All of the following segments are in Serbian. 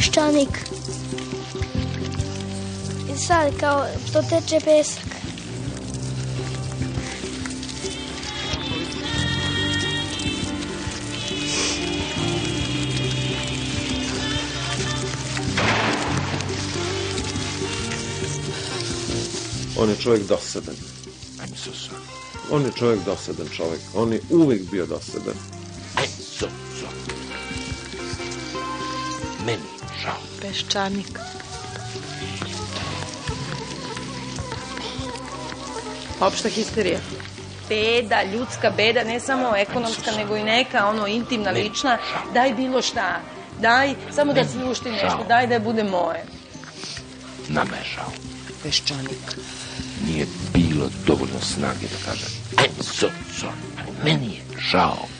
peščanik. I sad kao to teče pesak. On je čovjek dosadan. I'm so sorry. On je čovjek dosadan čovjek. On je uvijek bio dosadan. Žao. Peščanik. Opšta histerija. Beda, ljudska beda, ne samo ekonomska, nego i neka, ono, intimna, lična. Daj bilo šta. Daj, samo da slušti nešto. Daj da bude moje. Nama je žao. Peščanik. Nije bilo dovoljno snage da kažem I'm so sorry. Meni je žao.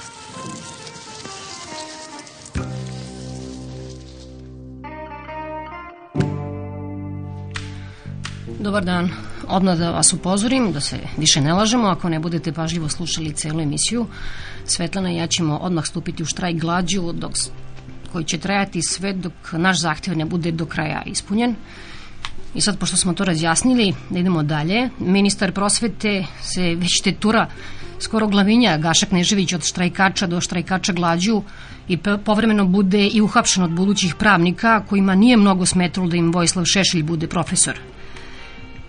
Dobar dan. Odmah da vas upozorim da se više ne lažemo ako ne budete pažljivo slušali celu emisiju. Svetlana i ja ćemo odmah stupiti u štrajk glađu dok, koji će trajati sve dok naš zahtev ne bude do kraja ispunjen. I sad, pošto smo to razjasnili, da idemo dalje. Ministar prosvete se već tetura skoro glavinja Gaša Knežević od štrajkača do štrajkača glađu i povremeno bude i uhapšen od budućih pravnika kojima nije mnogo smetalo da im Vojislav Šešelj bude profesor.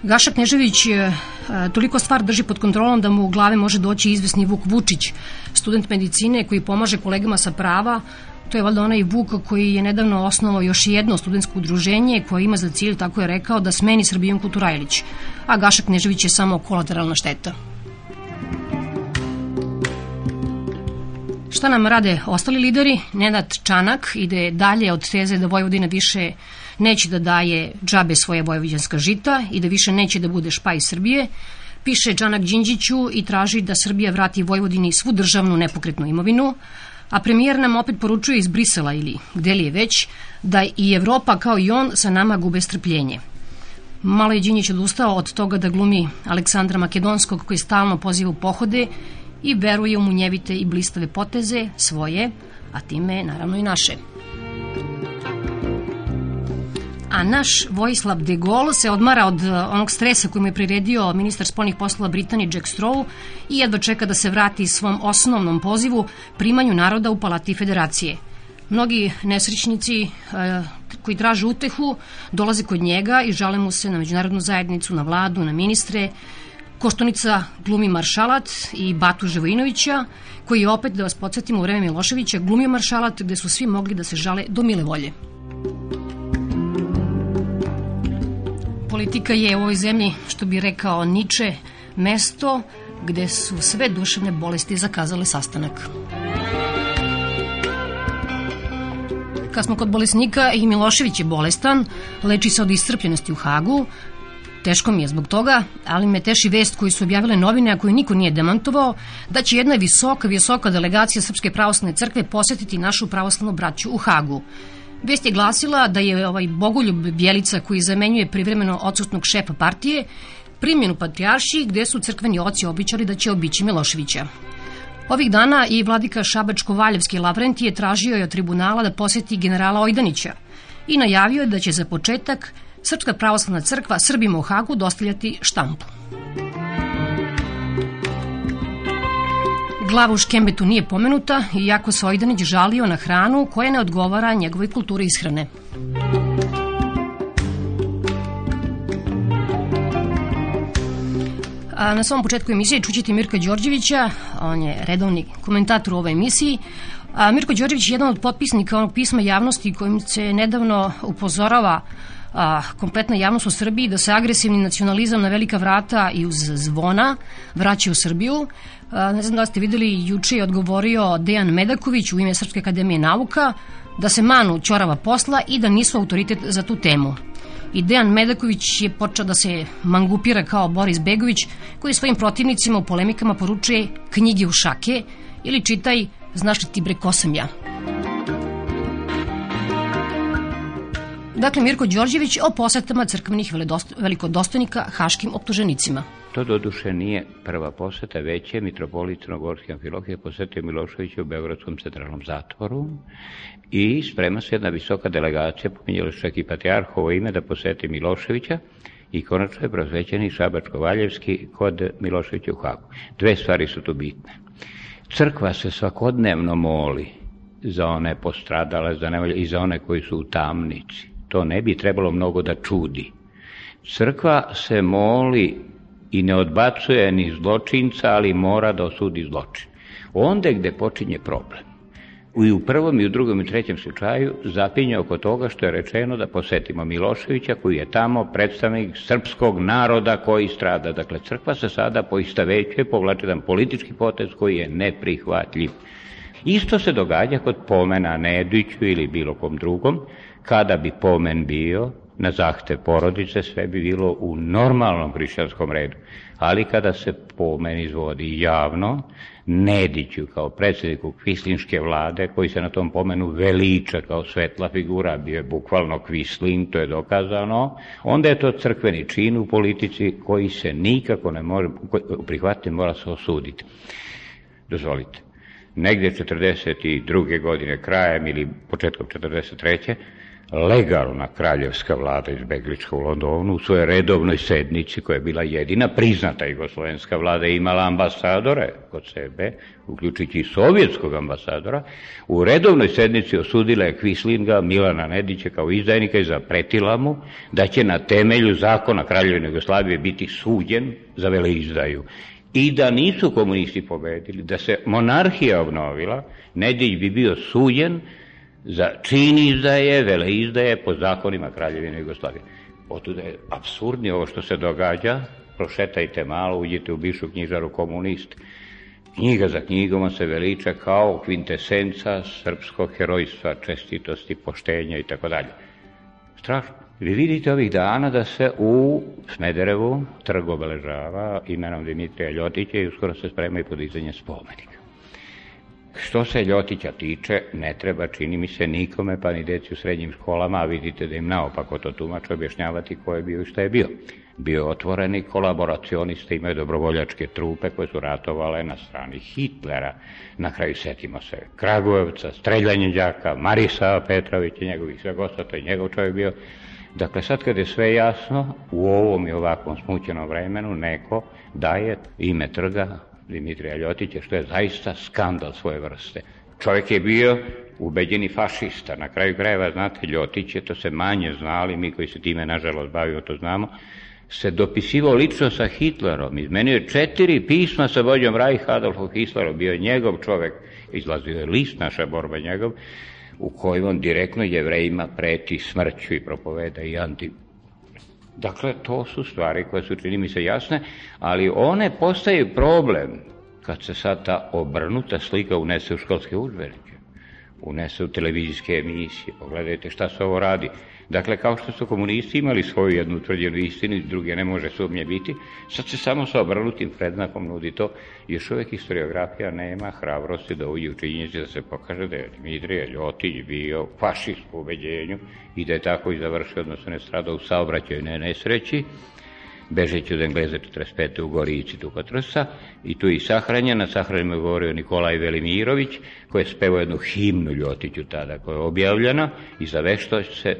Gaša Knežević je toliko stvar drži pod kontrolom da mu u glave može doći izvesni Vuk Vučić, student medicine koji pomaže kolegama sa prava. To je valjda onaj Vuk koji je nedavno osnovao još jedno studentsko udruženje koje ima za cilj, tako je rekao, da smeni Srbijanku Turajlić. A Gaša Knežević je samo kolateralna šteta. Šta nam rade ostali lideri? Nenad Čanak ide dalje od teze da Vojvodina više neće da daje džabe svoje vojvođanska žita i da više neće da bude špaj Srbije. Piše Čanak Đinđiću i traži da Srbija vrati Vojvodini svu državnu nepokretnu imovinu, a premijer nam opet poručuje iz Brisela ili gde li je već, da i Evropa kao i on sa nama gube strpljenje. Malo je Đinjić odustao od toga da glumi Aleksandra Makedonskog koji stalno poziva u pohode i veruje u munjevite i blistave poteze svoje, a time naravno i naše. A naš Vojislav de Gaulle se odmara od onog stresa koji mu je priredio ministar spolnih poslova Britanije Jack Straw i jedva čeka da se vrati svom osnovnom pozivu primanju naroda u Palati Federacije. Mnogi nesrećnici e, koji traže utehu dolaze kod njega i žale mu se na međunarodnu zajednicu, na vladu, na ministre, Koštunica glumi maršalat i Batu Živojinovića, koji je opet, da vas podsjetimo, u vreme Miloševića glumio maršalat gde su svi mogli da se žale do mile volje. Politika je u ovoj zemlji, što bi rekao Niče, mesto gde su sve duševne bolesti zakazale sastanak. Kad smo kod bolesnika i Milošević je bolestan, leči se od iscrpljenosti u Hagu, Teško mi je zbog toga, ali me teši vest koju su objavile novine, a koju niko nije demantovao, da će jedna visoka, visoka delegacija Srpske pravoslavne crkve posetiti našu pravoslavnu braću u Hagu. Vest je glasila da je ovaj Bogoljub Bjelica koji zamenjuje privremeno odsutnog šefa partije primjen u gde su crkveni oci običali da će obići Miloševića. Ovih dana i vladika Šabačko-Valjevski Lavrentije tražio je od tribunala da poseti generala Ojdanića i najavio je da će za početak Srpska pravoslavna crkva Srbima u Hagu dostavljati štampu. Glava u Škembetu nije pomenuta, iako se Ojdanić žalio na hranu koja ne odgovara njegovoj kulturi ishrane. A na samom početku emisije čućete Mirka Đorđevića, on je redovni komentator u ovoj emisiji. A Mirko Đorđević je jedan od potpisnika onog pisma javnosti kojim se nedavno upozorava a, kompletna javnost u Srbiji da se agresivni nacionalizam na velika vrata i uz zvona vraća u Srbiju. A, ne znam da ste videli, juče je odgovorio Dejan Medaković u ime Srpske akademije nauka da se manu čorava posla i da nisu autoritet za tu temu. i Dejan Medaković je počeo da se mangupira kao Boris Begović, koji svojim protivnicima u polemikama poručuje knjige u šake ili čitaj Znaš li ti bre ko sam ja? Dakle, Mirko Đorđević o posetama crkvenih velikodostojnika haškim optuženicima. To doduše nije prva poseta, već je mitropolit Crnogorski Amfilohije posetio Miloševića u Beogradskom centralnom zatvoru i sprema se jedna visoka delegacija, pominjali čak i patrijarhovo ime, da poseti Miloševića i konačno je prosvećeni Šabačko-Valjevski kod Miloševića u Hagu. Dve stvari su tu bitne. Crkva se svakodnevno moli za one postradale, za nevolje i za one koji su u tamnici. To ne bi trebalo mnogo da čudi. Crkva se moli i ne odbacuje ni zločinca, ali mora da osudi zločin. Onda gde počinje problem. I u prvom i u drugom i trećem slučaju zapinje oko toga što je rečeno da posetimo Miloševića koji je tamo predstavnik srpskog naroda koji strada. Dakle, crkva se sada poistavećuje, povlače jedan politički potez koji je neprihvatljiv. Isto se događa kod pomena Nediću ili bilo kom drugom, kada bi pomen bio na zahte porodice, sve bi bilo u normalnom hrišćanskom redu. Ali kada se pomen izvodi javno, Nediću kao predsjedniku kvislinške vlade, koji se na tom pomenu veliča kao svetla figura, bio je bukvalno kvislin, to je dokazano, onda je to crkveni čin u politici koji se nikako ne može prihvatiti, mora se osuditi. Dozvolite. Negde 42. godine krajem ili početkom 43 legalna kraljevska vlada izbeglička u Londonu u svojoj redovnoj sednici koja je bila jedina priznata jugoslovenska vlada imala ambasadore kod sebe, uključujući i sovjetskog ambasadora, u redovnoj sednici osudila je Kvislinga Milana Nedića kao izdajnika i zapretila mu da će na temelju zakona Kraljevine Jugoslavije biti suđen za veleizdaju i da nisu komunisti pobedili, da se monarhija obnovila, Nedić bi bio suđen za čin izdaje, vele izdaje po zakonima Kraljevine Jugoslavije. Otuda je absurdni ovo što se događa, prošetajte malo, uđite u bivšu knjižaru komunist, knjiga za knjigom se veliča kao kvintesenca srpskog herojstva, čestitosti, poštenja i tako dalje. Strašno. Vi vidite ovih dana da se u Smederevu trg obeležava imenom Dimitrija Ljotića i uskoro se sprema i podizanje spomenika. Što se Ljotića tiče, ne treba, čini mi se, nikome, pa ni deci u srednjim školama, a vidite da im naopako to tumače objašnjavati ko je bio i šta je bio. Bio otvoreni kolaboracionista, imaju dobrovoljačke trupe koje su ratovale na strani Hitlera. Na kraju setimo se Kragujevca, streljanje đaka, Marisa Petrovića, njegovih sve gosta, to je njegov čovjek bio. Dakle, sad kad je sve jasno, u ovom i ovakvom smućenom vremenu neko daje ime trga Dimitrija Ljotića, što je zaista skandal svoje vrste. Čovjek je bio ubeđeni fašista. Na kraju krajeva, znate, Ljotić je, to se manje znali, mi koji se time, nažalost, bavimo, to znamo, se dopisivao lično sa Hitlerom. Izmenio je četiri pisma sa vođom Reich Adolfo Hitlerom. Bio je njegov čovek, izlazio je list naša borba njegov, u kojoj on direktno jevrejima preti smrću i propoveda i anti Dakle, to su stvari koje su, čini mi se, jasne, ali one postaju problem kad se sad ta obrnuta slika unese u školske udžbenike, unese u televizijske emisije. Pogledajte šta se ovo radi. Dakle, kao što su komunisti imali svoju jednu utvrđenu istinu, druge ne može sumnje biti, sad se samo sa obrnutim predznakom nudi to. Još uvek historiografija nema hrabrosti da uđe u činjenici da se pokaže da je Dimitrije Ljotić bio fašist u ubeđenju i da je tako i završio, odnosno ne stradao u saobraćajnoj nesreći, bežeći od Engleze 45. u Gorici Tukotrsa i tu i sahranjen, na sahranjima je govorio Nikolaj Velimirović, koji je spevao jednu himnu Ljotiću tada, koja je objavljena i za vešto se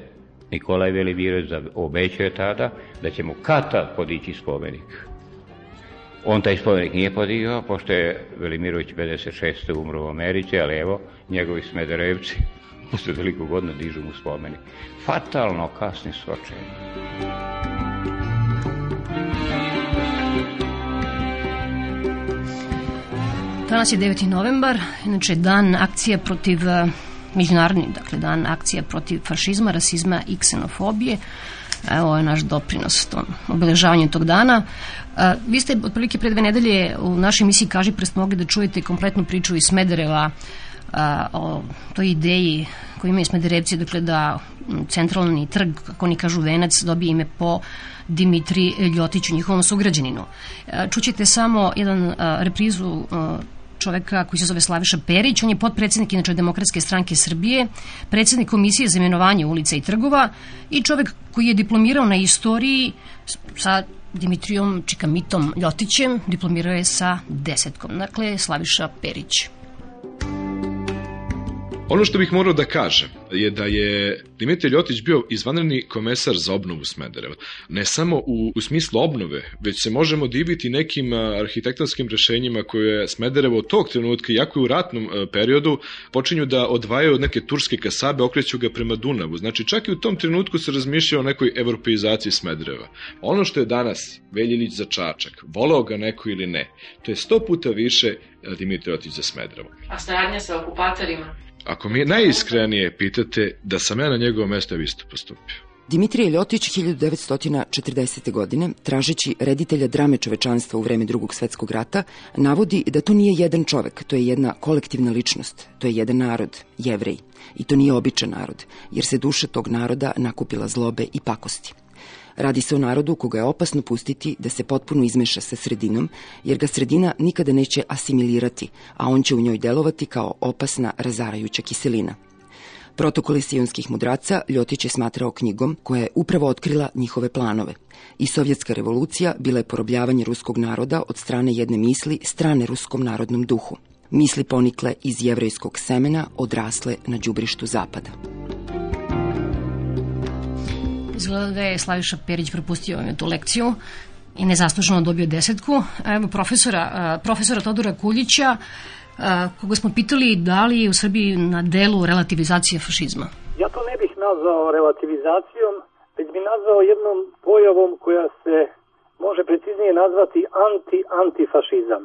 Nikolaj Velimirović obećao je tada da će mu kata podići spomenik. On taj spomenik nije podigao, pošto je Velimirović 56. umro u Americi, ali evo, njegovi smederevci posle veliko godina dižu mu spomenik. Fatalno kasni očeni. Danas je 9. novembar, inače dan akcije protiv međunarodni dakle, dan akcija protiv fašizma, rasizma i ksenofobije. Evo je naš doprinos tom obeležavanju tog dana. A, vi ste otprilike pre dve nedelje u našoj emisiji Kaži prest mogli da čujete kompletnu priču iz Smedereva a, o toj ideji koju imaju Smederevci, dakle da centralni trg, kako oni kažu venac, dobije ime po Dimitri Ljotiću, njihovom sugrađaninu. Čućete samo jedan a, reprizu a, čoveka koji se zove Slaviša Perić, on je potpredsednik inače Demokratske stranke Srbije, predsednik Komisije za imenovanje ulica i trgova i čovek koji je diplomirao na istoriji sa Dimitrijom Čikamitom Ljotićem, diplomirao je sa desetkom. Dakle, Slaviša Perić. Ono što bih morao da kažem je da je Dimitrij Ljotić bio izvanredni komesar za obnovu Smedereva. Ne samo u, u smislu obnove, već se možemo diviti nekim arhitektonskim rešenjima koje Smederevo od tog trenutka, jako u ratnom periodu, počinju da odvajaju od neke turske kasabe, okreću ga prema Dunavu. Znači, čak i u tom trenutku se razmišlja o nekoj evropeizaciji Smedereva. Ono što je danas Veljilić za Čačak, voleo ga neko ili ne, to je sto puta više Dimitrij Ljotić za Smederevo. A saradnja sa okupatorima? Ako mi najiskrenije pitate da sam ja na njegovom mestu isto postupio. Dimitrije Ljotić 1940. godine, tražeći reditelja drame čovečanstva u vreme drugog svetskog rata, navodi da to nije jedan čovek, to je jedna kolektivna ličnost, to je jedan narod, jevrej. I to nije običan narod, jer se duša tog naroda nakupila zlobe i pakosti. Radi se o narodu koga je opasno pustiti da se potpuno izmeša sa sredinom, jer ga sredina nikada neće asimilirati, a on će u njoj delovati kao opasna razarajuća kiselina. Protokoli sionskih mudraca Ljotić je smatrao knjigom koja je upravo otkrila njihove planove. I sovjetska revolucija bila je porobljavanje ruskog naroda od strane jedne misli strane ruskom narodnom duhu. Misli ponikle iz jevrejskog semena odrasle na đubrištu zapada. Izgleda da je Slaviša Perić propustio tu lekciju i nezasluženo dobio desetku. Evo profesora, profesora Todora Kuljića, koga smo pitali da li je u Srbiji na delu relativizacija fašizma. Ja to ne bih nazvao relativizacijom, već bi nazvao jednom pojavom koja se može preciznije nazvati anti-antifašizam.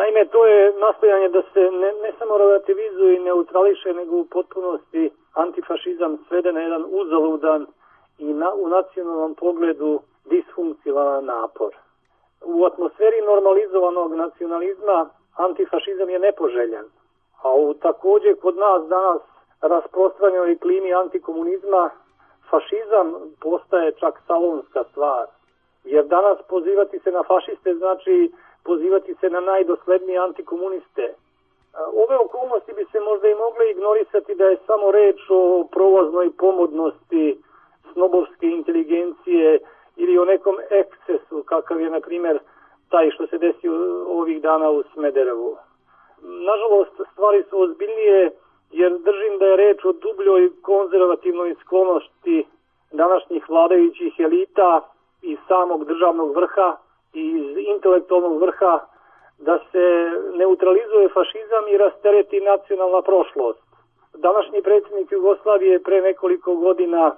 Naime, to je nastojanje da se ne, ne samo relativizuje i neutrališe, nego u potpunosti antifašizam svede na jedan uzaludan i na, u nacionalnom pogledu disfunkcionalan napor. U atmosferi normalizovanog nacionalizma antifašizam je nepoželjan, a u takođe kod nas danas rasprostranjenoj klimi antikomunizma fašizam postaje čak salonska stvar. Jer danas pozivati se na fašiste znači pozivati se na najdoslednije antikomuniste. Ove okolnosti bi se možda i mogle ignorisati da je samo reč o provoznoj pomodnosti snobovske inteligencije ili o nekom ekscesu kakav je na primjer taj što se desio ovih dana u Smederevu. Nažalost, stvari su ozbiljnije jer držim da je reč o dubljoj konzervativnoj sklonosti današnjih vladajućih elita i samog državnog vrha i iz intelektualnog vrha da se neutralizuje fašizam i rastereti nacionalna prošlost. Današnji predsjednik Jugoslavije pre nekoliko godina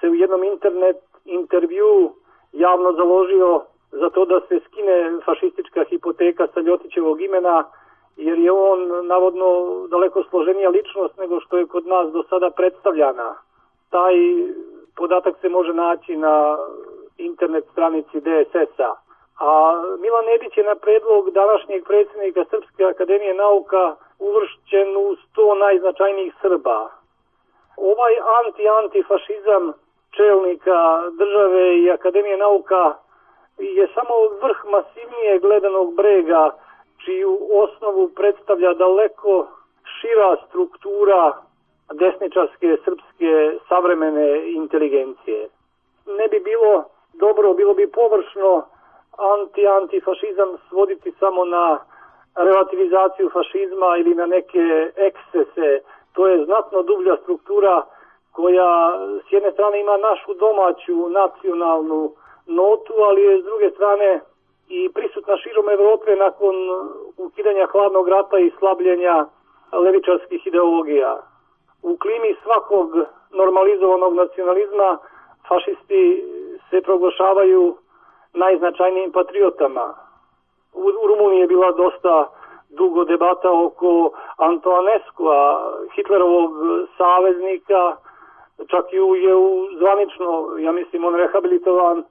se u jednom internet intervju javno založio za to da se skine fašistička hipoteka sa Ljotićevog imena, jer je on navodno daleko složenija ličnost nego što je kod nas do sada predstavljana. Taj podatak se može naći na internet stranici DSS-a. A Milan Nedić je na predlog današnjeg predsjednika Srpske akademije nauka uvršćen u 100 najznačajnijih Srba ovaj anti-antifašizam čelnika države i Akademije nauka je samo vrh masivnije gledanog brega čiju osnovu predstavlja daleko šira struktura desničarske srpske savremene inteligencije. Ne bi bilo dobro, bilo bi površno anti-antifašizam svoditi samo na relativizaciju fašizma ili na neke ekscese to je znatno dublja struktura koja s jedne strane ima našu domaću nacionalnu notu, ali je s druge strane i prisutna širom Evrope nakon ukidanja hladnog rata i slabljenja levičarskih ideologija. U klimi svakog normalizovanog nacionalizma fašisti se proglašavaju najznačajnijim patriotama. U, u Rumuniji je bila dosta dugo debata oko Antoaneskova, Hitlerovog saveznika, čak i je u zvanično, ja mislim, on rehabilitovan.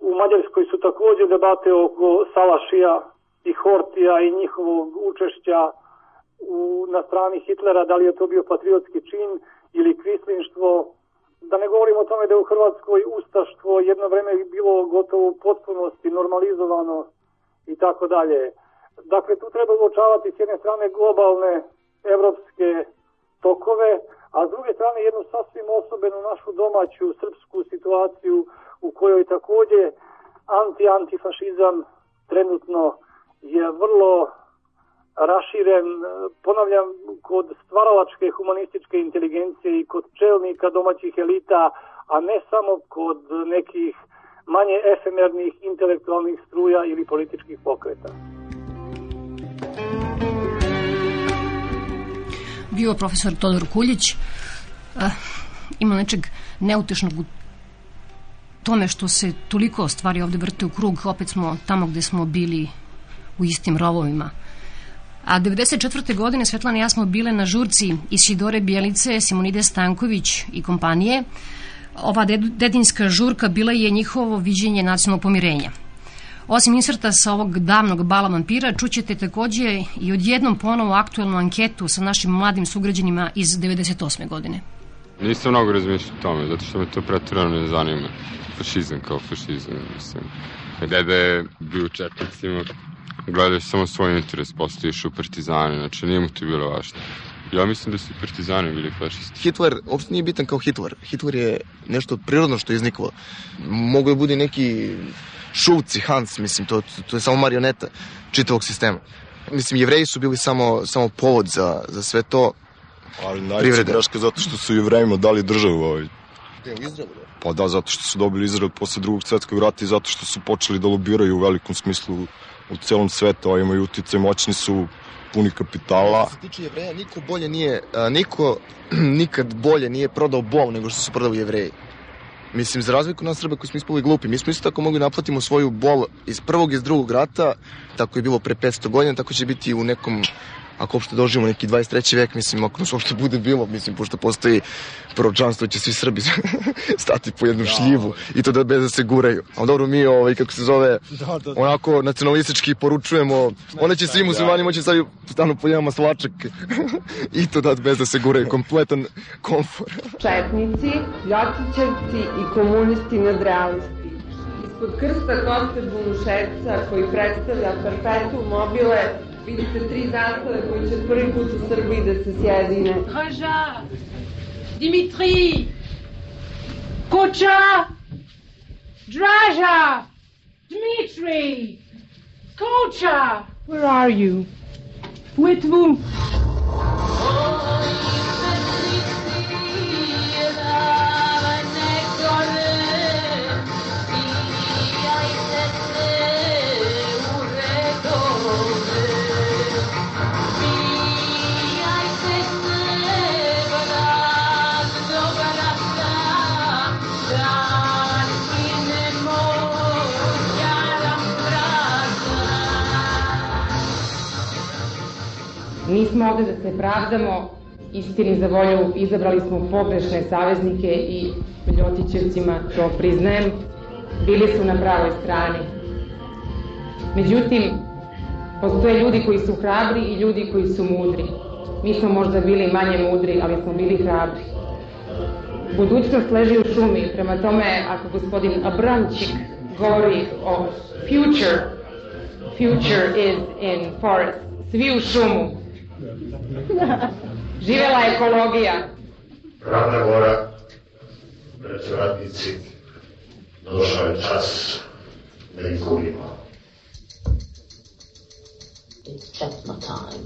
U Mađarskoj su takođe debate oko Salašija i Hortija i njihovog učešća u, na strani Hitlera, da li je to bio patriotski čin ili kvislinštvo, da ne govorimo o tome da je u Hrvatskoj ustaštvo jedno vreme bilo gotovo u potpunosti normalizovano i tako dalje. Dakle, tu treba uočavati s jedne strane globalne evropske tokove, a s druge strane jednu sasvim osobenu našu domaću srpsku situaciju u kojoj takođe anti-antifašizam trenutno je vrlo raširen, ponavljam, kod stvaralačke humanističke inteligencije i kod čelnika domaćih elita, a ne samo kod nekih manje efemernih intelektualnih struja ili političkih pokreta. Bio profesor Todor Kuljić, uh, ima nečeg neutešnog u tome što se toliko stvari ovde vrte u krug, opet smo tamo gde smo bili u istim rovovima. A 94. godine Svetlana i ja smo bile na žurci Isidore Bijelice, Simonide Stanković i kompanije. Ova dedinska žurka bila je njihovo viđenje nacionalnog pomirenja. Osim inserta sa ovog davnog bala vampira, čućete takođe i odjednom ponovo aktuelnu anketu sa našim mladim sugrađanima iz 98. godine. Nisam mnogo razmišljao o tome, zato što me to pretirano ne zanima. Fašizam kao fašizam, mislim. Deda je bio u četnicima, gledaš samo svoj interes, postojiš u partizane, znači nije mu to bilo važno. Ja mislim da su partizani bili fašisti. Hitler uopšte nije bitan kao Hitler. Hitler je nešto prirodno što je izniklo. Mogu je budi neki Šulci, Hans, mislim, to, to je samo marioneta čitavog sistema. Mislim, jevreji su bili samo, samo povod za, za sve to. Ali najveća greška zato što su jevrejima dali državu ovaj. Gde, u Izraelu? Pa da, zato što su dobili Izrael posle drugog svetskog rata i zato što su počeli da lobiraju u velikom smislu u celom svetu, a imaju uticaj, moćni su, puni kapitala. Što se tiče jevreja, niko bolje nije, a, niko nikad bolje nije prodao bol nego što su prodali jevreji. Mislim, za razliku nas Srba koji smo ispali glupi, mi smo isto tako mogli naplatimo svoju bol iz prvog i iz drugog rata, tako je bilo pre 500 godina, tako će biti u nekom ako uopšte doživimo neki 23. vek, mislim, ako nas uopšte bude bilo, mislim, pošto postoji proročanstvo, će svi Srbi stati po jednu šljivu i to da bez da se guraju. A dobro, mi, ovaj, kako se zove, da, da, da. onako nacionalistički poručujemo, one će svi muslimani moći stavi stanu po jedan maslačak i to da bez da se guraju, kompletan komfor. Četnici, Ljotićevci i komunisti nadrealisti. Ispod krsta Koste Bunuševca koji predstavlja perpetu mobile Vidite tri zastave koji će prvi put u Srbiji da se sjedine. Dimitri, Koča, Draža, Dmitri, Koča. Where are you? Où êtes-vous? Nismo ovde da se pravdamo, istini za volju izabrali smo pogrešne saveznike i Ljotićevcima to priznajem, bili su na pravoj strani. Međutim, postoje ljudi koji su hrabri i ljudi koji su mudri. Mi smo možda bili manje mudri, ali smo bili hrabri. Budućnost leži u šumi, prema tome ako gospodin Abramčik govori o future, future is in forest, svi u šumu, Živela ekologija. Ravna gora, braće ratnici, došao je čas da ih gubimo. It's Chetna time.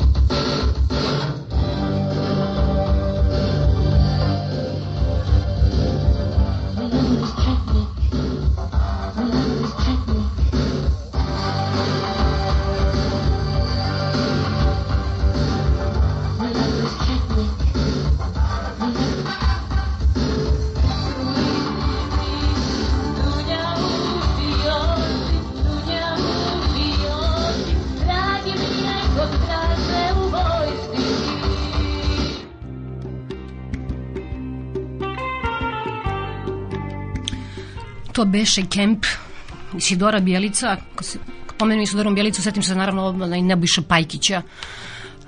To beše kemp Isidora Bjelica, ako se pomenu Isidorom Bjelicu, setim se naravno na Nebojša Pajkića,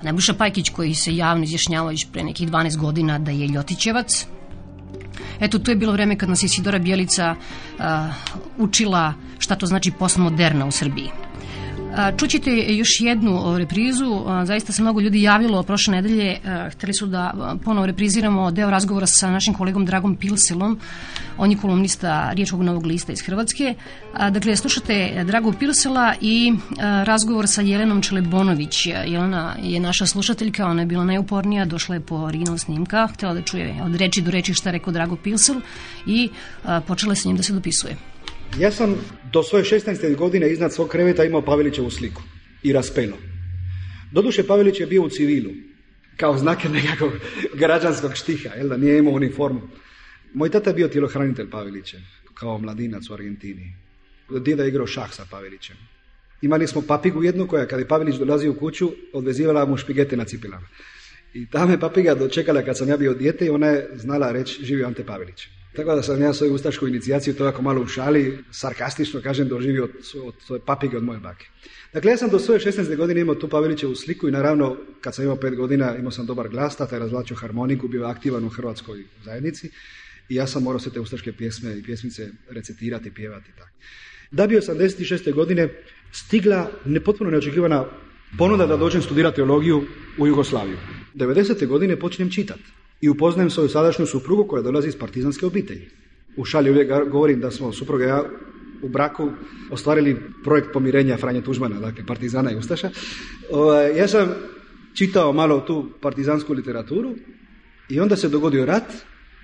Nebojša Pajkić koji se javno izjašnjavao još pre nekih 12 godina da je Ljotićevac. Eto, to je bilo vreme kad nas je Sidora Bjelica uh, učila šta to znači postmoderna u Srbiji. Čućete još jednu reprizu, zaista se mnogo ljudi javilo prošle nedelje, hteli su da ponovo repriziramo deo razgovora sa našim kolegom Dragom Pilselom, on je kolumnista Riječkog novog lista iz Hrvatske. Dakle, slušate Drago Pilsela i razgovor sa Jelenom Čelebonović. Jelena je naša slušateljka, ona je bila najupornija, došla je po original snimka, htela da čuje od reči do reči šta rekao Drago Pilsel i počela je sa njim da se dopisuje. Ja sam do svoje 16. godine iznad svog kreveta imao Pavelićevu sliku i raspeno. Doduše Pavelić je bio u civilu, kao znake nekakvog građanskog štiha, jel da nije imao uniformu. Moj tata je bio tjelohranitelj Pavelića, kao mladinac u Argentini. Djeda je igrao šah sa Pavelićem. Imali smo papigu jednu koja kad je Pavelić dolazio u kuću, odvezivala mu špigete na cipilama. I ta me papiga dočekala kad sam ja bio dijete i ona je znala reći živio Ante Pavelić. Tako da sam ja svoju ustašku inicijaciju, to jako malo u šali, sarkastično kažem, doživio od, od svoje papige od moje bake. Dakle, ja sam do svoje 16. godine imao tu Pavelićevu sliku i naravno, kad sam imao pet godina, imao sam dobar glas, tata je razvlačio harmoniku, bio aktivan u hrvatskoj zajednici i ja sam morao sve te ustaške pjesme i pjesmice recitirati, pjevati i tako. Da bi 86. godine stigla nepotpuno neočekivana ponuda da dođem studirati teologiju u Jugoslaviju. 90. godine počinjem čitati i upoznajem svoju sadašnju suprugu koja dolazi iz partizanske obitelji. U šali uvijek govorim da smo supruga ja u braku ostvarili projekt pomirenja Franje Tužmana, dakle partizana i ustaša. Ja sam čitao malo tu partizansku literaturu i onda se dogodio rat.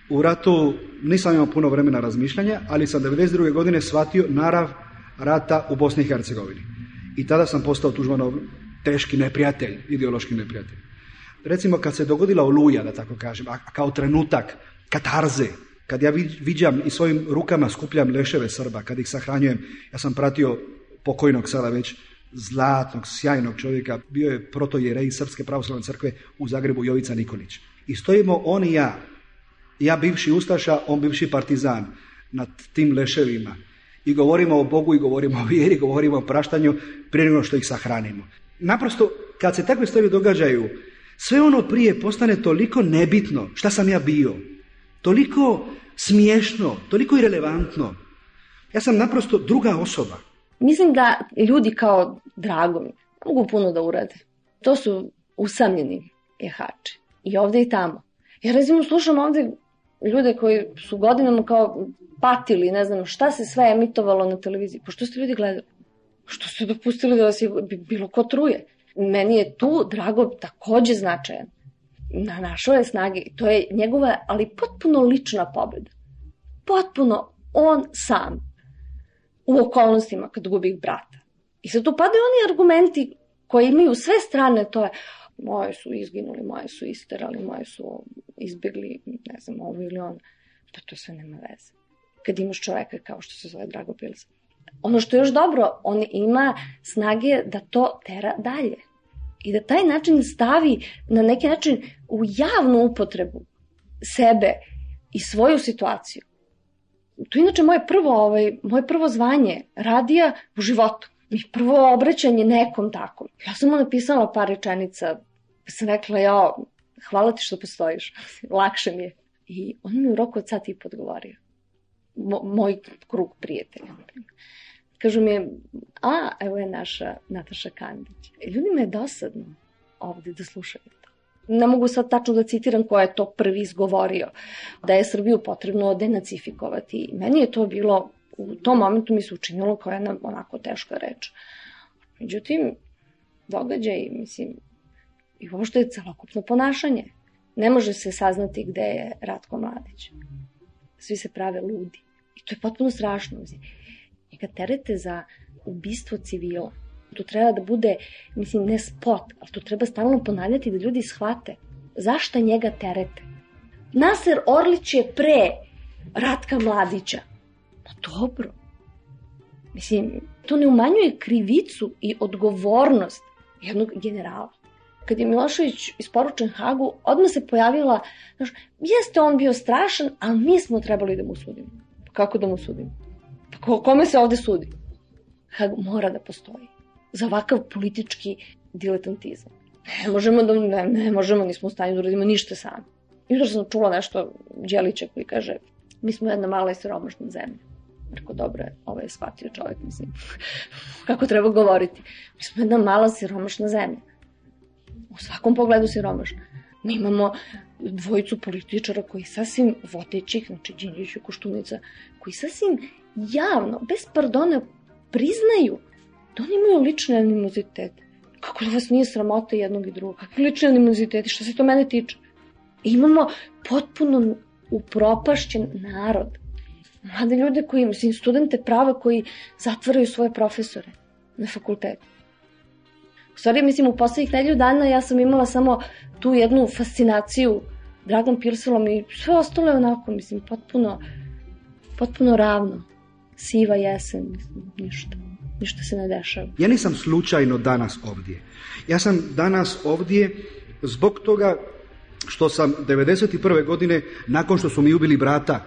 U ratu nisam imao puno vremena razmišljanja, ali sam 92. godine shvatio narav rata u Bosni i Hercegovini. I tada sam postao Tužmanov teški neprijatelj, ideološki neprijatelj. Recimo kad se dogodila oluja, da tako kažem, a kao trenutak katarze, kad ja viđam i svojim rukama skupljam leševe Srba, kad ih sahranjujem, ja sam pratio pokojnog sada već zlatnog, sjajnog čovjeka, bio je protojerej Srpske pravoslavne crkve u Zagrebu Jovica Nikolić. I stojimo on i ja, ja bivši Ustaša, on bivši partizan, nad tim leševima. I govorimo o Bogu i govorimo o vjeri, govorimo o praštanju prije nego što ih sahranimo. Naprosto, kad se takve stvari događaju, sve ono prije postane toliko nebitno šta sam ja bio. Toliko smiješno, toliko irelevantno. Ja sam naprosto druga osoba. Mislim da ljudi kao Drago mogu puno da urade. To su usamljeni jehači. I ovde i tamo. Ja recimo slušam ovde ljude koji su godinama kao patili, ne znam šta se sve emitovalo na televiziji. Pošto ste ljudi gledali? Što ste dopustili da vas je bilo ko truje? Meni je tu Drago takođe značajan. Na našo je snage. To je njegova, ali potpuno lična pobeda. Potpuno on sam u okolnostima kad gubi brata. I sad tu padaju oni argumenti koji imaju sve strane, to je moje su izginuli, moje su isterali, moje su izbjegli, ne znam, ovo ili ono. Pa to sve nema veze. Kad imaš čoveka kao što se zove Drago Pilsa ono što je još dobro, on ima snage da to tera dalje. I da taj način stavi na neki način u javnu upotrebu sebe i svoju situaciju. To je inače moje prvo, ovaj, moje prvo zvanje radija u životu. Mi prvo obraćanje nekom takom. Ja sam mu napisala par rečenica, sam rekla, ja, hvala ti što postojiš, lakše mi je. I on mi u roku od sati i podgovorio. Mo, moj krug prijatelja. Kažu mi, a, evo je naša Nataša Kandić. Ljudima je dosadno ovde da slušaju to. Ne mogu sad tačno da citiram ko je to prvi izgovorio, da je Srbiju potrebno denacifikovati. Meni je to bilo, u tom momentu mi se učinilo koja jedna onako teška reč. Međutim, događaj, mislim, i što je celokupno ponašanje. Ne može se saznati gde je Ratko Mladić. Svi se prave ludi. I to je potpuno strašno. Ga terete za ubistvo civila. To treba da bude, mislim, ne spot, ali to treba stalno ponavljati da ljudi shvate. Zašto njega terete? Naser Orlić je pre Ratka Mladića. Pa dobro. Mislim, to ne umanjuje krivicu i odgovornost jednog generala. Kad je Milošević isporučen Hagu, odmah se pojavila, znaš, jeste on bio strašan, ali mi smo trebali da mu sudimo. Kako da mu sudimo? Ko, kome se ovde sudi? Hag mora da postoji. Za ovakav politički diletantizam. Ne možemo da, ne, ne možemo, nismo u stanju da uradimo ništa sami. Jutro sam čula nešto Đelića koji kaže, mi smo jedna mala i siromašna zemlja. Rekao, dobro ovo je shvatio čovjek, mislim, kako treba govoriti. Mi smo jedna mala siromašna zemlja. U svakom pogledu siromašna. Mi imamo dvojicu političara koji sasvim vodećih, znači Đinđić i Koštunica, koji sasvim javno, bez pardona, priznaju da oni imaju lične animozitete. Kako da vas nije sramota jednog i drugog? Kakvi lični animoziteti? Što se to mene tiče? Imamo potpuno upropašćen narod. Mlade ljude koji, mislim, studente prava koji zatvaraju svoje profesore na fakultetu. Stvari, mislim, u poslednjih nedelju dana ja sam imala samo tu jednu fascinaciju Dragan Pirselom i sve ostalo je onako, mislim, potpuno, potpuno ravno. Siva jesen, mislim, ništa. Ništa se ne dešava. Ja nisam slučajno danas ovdje. Ja sam danas ovdje zbog toga što sam 91. godine, nakon što su mi ubili brata,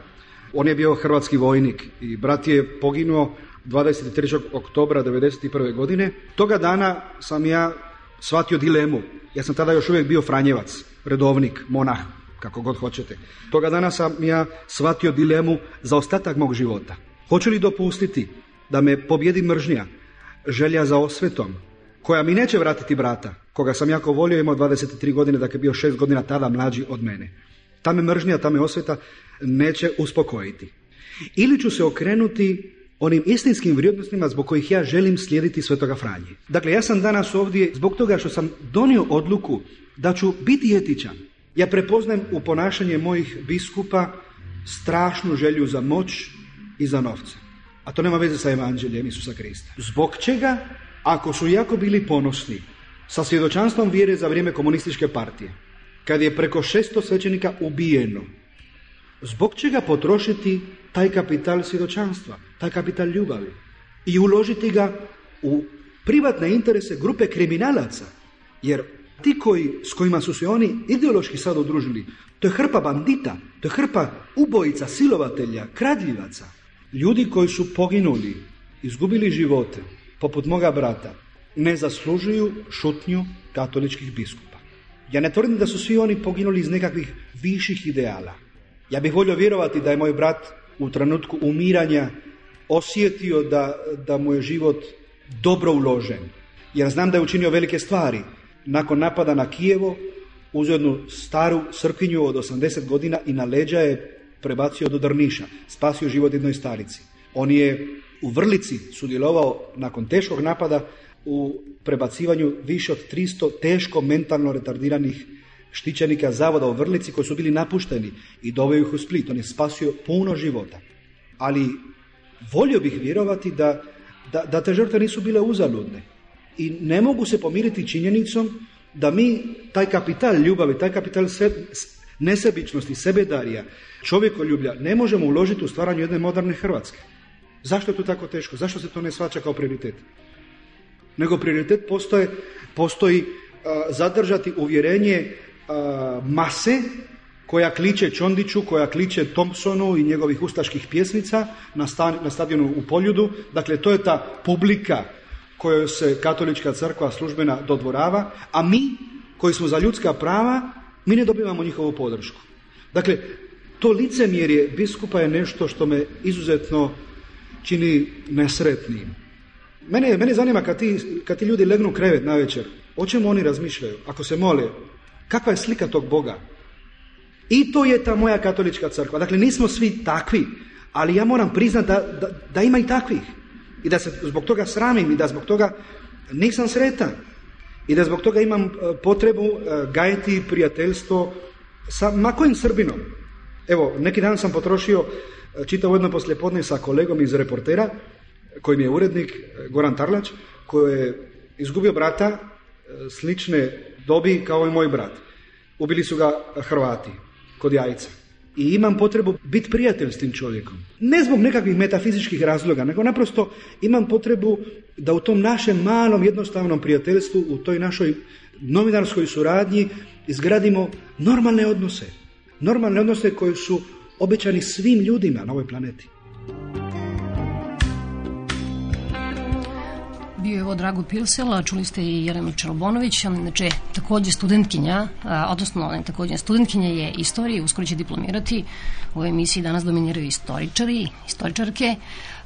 on je bio hrvatski vojnik i brat je poginuo 23. oktobra 1991. godine. Toga dana sam ja shvatio dilemu. Ja sam tada još uvijek bio Franjevac, redovnik, monah, kako god hoćete. Toga dana sam ja shvatio dilemu za ostatak mog života. Hoću li dopustiti da me pobjedi mržnja, želja za osvetom, koja mi neće vratiti brata, koga sam jako volio, imao 23 godine, dakle bio 6 godina tada mlađi od mene. Ta me mržnja, ta me osveta neće uspokojiti. Ili ću se okrenuti onim istinskim vrijednostima zbog kojih ja želim slijediti Svetoga Franje. Dakle, ja sam danas ovdje zbog toga što sam donio odluku da ću biti etičan. Ja prepoznajem u ponašanje mojih biskupa strašnu želju za moć i za novce. A to nema veze sa evanđeljem Isusa Krista. Zbog čega, ako su jako bili ponosni sa svjedočanstvom vjere za vrijeme komunističke partije, kad je preko 600 svećenika ubijeno, zbog čega potrošiti taj kapital svjedočanstva, taj kapital ljubavi i uložiti ga u privatne interese grupe kriminalaca, jer ti koji, s kojima su se oni ideološki sad udružili, to je hrpa bandita, to je hrpa ubojica, silovatelja, kradljivaca, ljudi koji su poginuli, izgubili živote, poput moga brata, ne zaslužuju šutnju katoličkih biskupa. Ja ne tvrdim da su svi oni poginuli iz nekakvih viših ideala. Ja bih volio vjerovati da je moj brat u trenutku umiranja osjetio da, da mu je život dobro uložen. Jer znam da je učinio velike stvari. Nakon napada na Kijevo, uzeo jednu staru srkinju od 80 godina i na leđa je prebacio do Drniša. Spasio život jednoj starici. On je u Vrlici sudjelovao nakon teškog napada u prebacivanju više od 300 teško mentalno retardiranih štićenika zavoda u Vrlici koji su bili napušteni i doveo ih u Split. On je spasio puno života. Ali volio bih vjerovati da, da, da te žrtve nisu bile uzaludne. I ne mogu se pomiriti činjenicom da mi taj kapital ljubavi, taj kapital se, nesebičnosti, sebedarija, čovjekoljublja ne možemo uložiti u stvaranju jedne moderne Hrvatske. Zašto je to tako teško? Zašto se to ne shvaća kao prioritet? Nego prioritet postoje, postoji a, zadržati uvjerenje a, mase koja kliče Čondiću, koja kliče Thompsonu i njegovih ustaških pjesnica na, stan, na stadionu u Poljudu. Dakle, to je ta publika kojoj se katolička crkva službena dodvorava, a mi koji smo za ljudska prava, mi ne dobivamo njihovu podršku. Dakle, to licemjerje biskupa je nešto što me izuzetno čini nesretnim. Mene, mene zanima kad ti, kad ti ljudi legnu krevet na večer, o čemu oni razmišljaju, ako se mole, kakva je slika tog Boga? I to je ta moja katolička crkva. Dakle, nismo svi takvi, ali ja moram priznati da, da, da ima i takvih. I da se zbog toga sramim i da zbog toga nisam sretan. I da zbog toga imam potrebu gajiti prijateljstvo sa ma kojim Srbinom. Evo, neki dan sam potrošio čitao jedno poslijepodne sa kolegom iz reportera, koji mi je urednik, Goran Tarlač, koji je izgubio brata slične dobi kao i moj brat. Ubili su ga Hrvati kod jajca. I imam potrebu biti prijatelj s tim čovjekom. Ne zbog nekakvih metafizičkih razloga, nego naprosto imam potrebu da u tom našem malom jednostavnom prijateljstvu, u toj našoj novinarskoj suradnji izgradimo normalne odnose. Normalne odnose koji su obećani svim ljudima na ovoj planeti. Bio je ovo Drago Pilsel, a čuli ste i Jelenu Čelobonović, ona inače takođe studentkinja, a, odnosno ona je takođe studentkinja je istorije, uskoro će diplomirati. U ovoj emisiji danas dominiraju istoričari, istoričarke.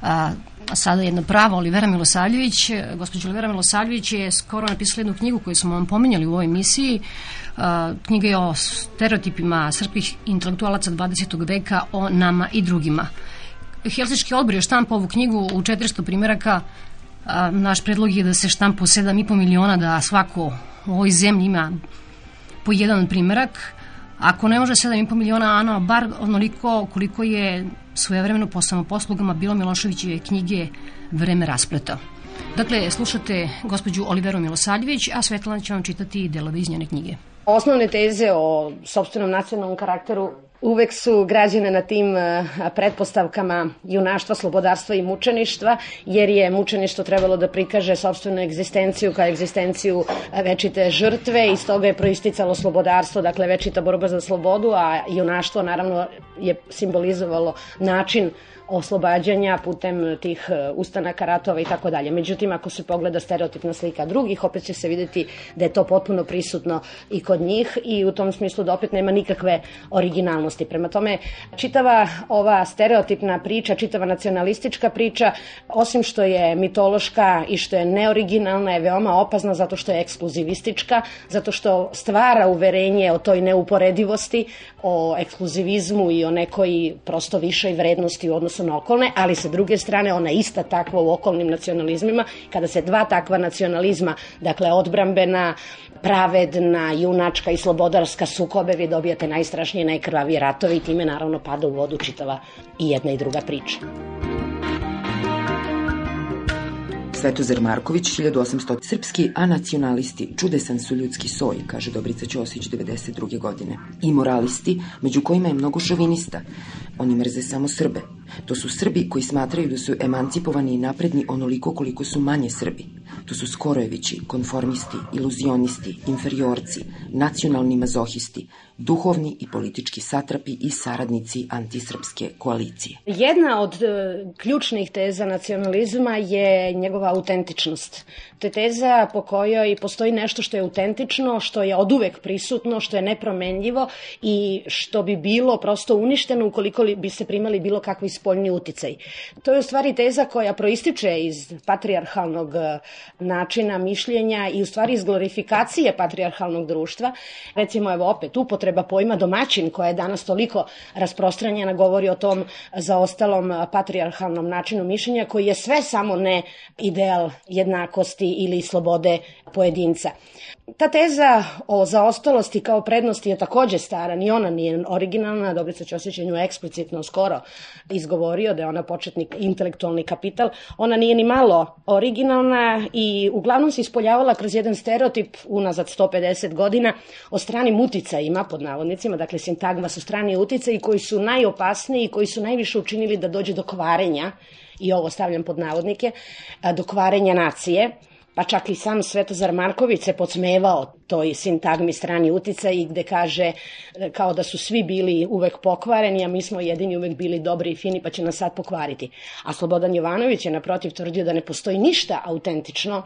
A, sada jedna prava Olivera Milosavljević. Gospođa Olivera Milosavljević je skoro napisala jednu knjigu koju smo vam pominjali u ovoj emisiji. A, knjiga je o stereotipima srpskih intelektualaca 20. veka o nama i drugima. Helsički odbor je štampa ovu knjigu u 400 primjeraka. A, naš predlog je da se štampa u 7,5 miliona, da svako u ovoj zemlji ima po jedan primjerak. Ako ne može 7,5 miliona, ano, bar onoliko koliko je svojevremeno po samoposlugama bilo Miloševićeve knjige Vreme raspleta. Dakle, slušate gospođu Oliveru Milosavljević, a Svetlana će vam čitati delove iz njene knjige. Osnovne teze o sobstvenom nacionalnom karakteru uvek su građene na tim eh, pretpostavkama junaštva, slobodarstva i mučeništva, jer je mučeništvo trebalo da prikaže sobstvenu egzistenciju kao egzistenciju eh, večite žrtve i stoga je proisticalo slobodarstvo, dakle večita borba za slobodu, a junaštvo naravno je simbolizovalo način oslobađanja putem tih e, ustanaka ratova i tako dalje. Međutim, ako se pogleda stereotipna slika drugih, opet će se videti da je to potpuno prisutno i kod njih i u tom smislu da opet nema nikakve originalnosti. Prema tome, čitava ova stereotipna priča, čitava nacionalistička priča, osim što je mitološka i što je neoriginalna, je veoma opazna zato što je ekskluzivistička, zato što stvara uverenje o toj neuporedivosti, o ekskluzivizmu i o nekoj prosto višoj vrednosti u odnosu na okolne, ali sa druge strane ona ista takva u okolnim nacionalizmima, kada se dva takva nacionalizma, dakle odbrambena, pravedna, junačka i slobodarska sukobe, vi dobijate najstrašnije, najkrvavije ratove i time naravno pada u vodu čitava i jedna i druga priča. Svetozar Marković, 1800 srpski, a nacionalisti, čudesan su ljudski soj, kaže Dobrica Ćosić 92. godine. I moralisti, među kojima je mnogo šovinista. Oni mrze samo Srbe. To su Srbi koji smatraju da su emancipovani i napredni onoliko koliko su manje Srbi. To su Skorojevići, konformisti, iluzionisti, inferiorci, nacionalni mazohisti, duhovni i politički satrapi i saradnici antisrpske koalicije. Jedna od e, ključnih teza nacionalizma je njegova autentičnost. To je teza po kojoj postoji nešto što je autentično, što je oduvek prisutno, što je nepromenljivo i što bi bilo prosto uništeno ukoliko bi se primali bilo kakvi spoljni uticaj. To je u stvari teza koja proističe iz patrijarhalnog e, načina mišljenja i u stvari iz glorifikacije patrijarhalnog društva. Recimo, evo opet, upotreba pojma domaćin koja je danas toliko rasprostranjena govori o tom zaostalom patrijarhalnom načinu mišljenja koji je sve samo ne ideal jednakosti ili slobode pojedinca. Ta teza o zaostalosti kao prednosti je takođe stara, ni ona nije originalna, Dobrica Ćosić je nju eksplicitno skoro izgovorio da je ona početnik intelektualni kapital. Ona nije ni malo originalna i uglavnom se ispoljavala kroz jedan stereotip unazad 150 godina o stranim uticajima, pod navodnicima, dakle sintagma su strani uticaji koji su najopasniji i koji su najviše učinili da dođe do kvarenja i ovo stavljam pod navodnike, do kvarenja nacije pa čak i sam Svetozar Marković se podsmevao toj sintagmi strani uticaj i gde kaže e, kao da su svi bili uvek pokvareni, a mi smo jedini uvek bili dobri i fini pa će nas sad pokvariti. A Slobodan Jovanović je naprotiv tvrdio da ne postoji ništa autentično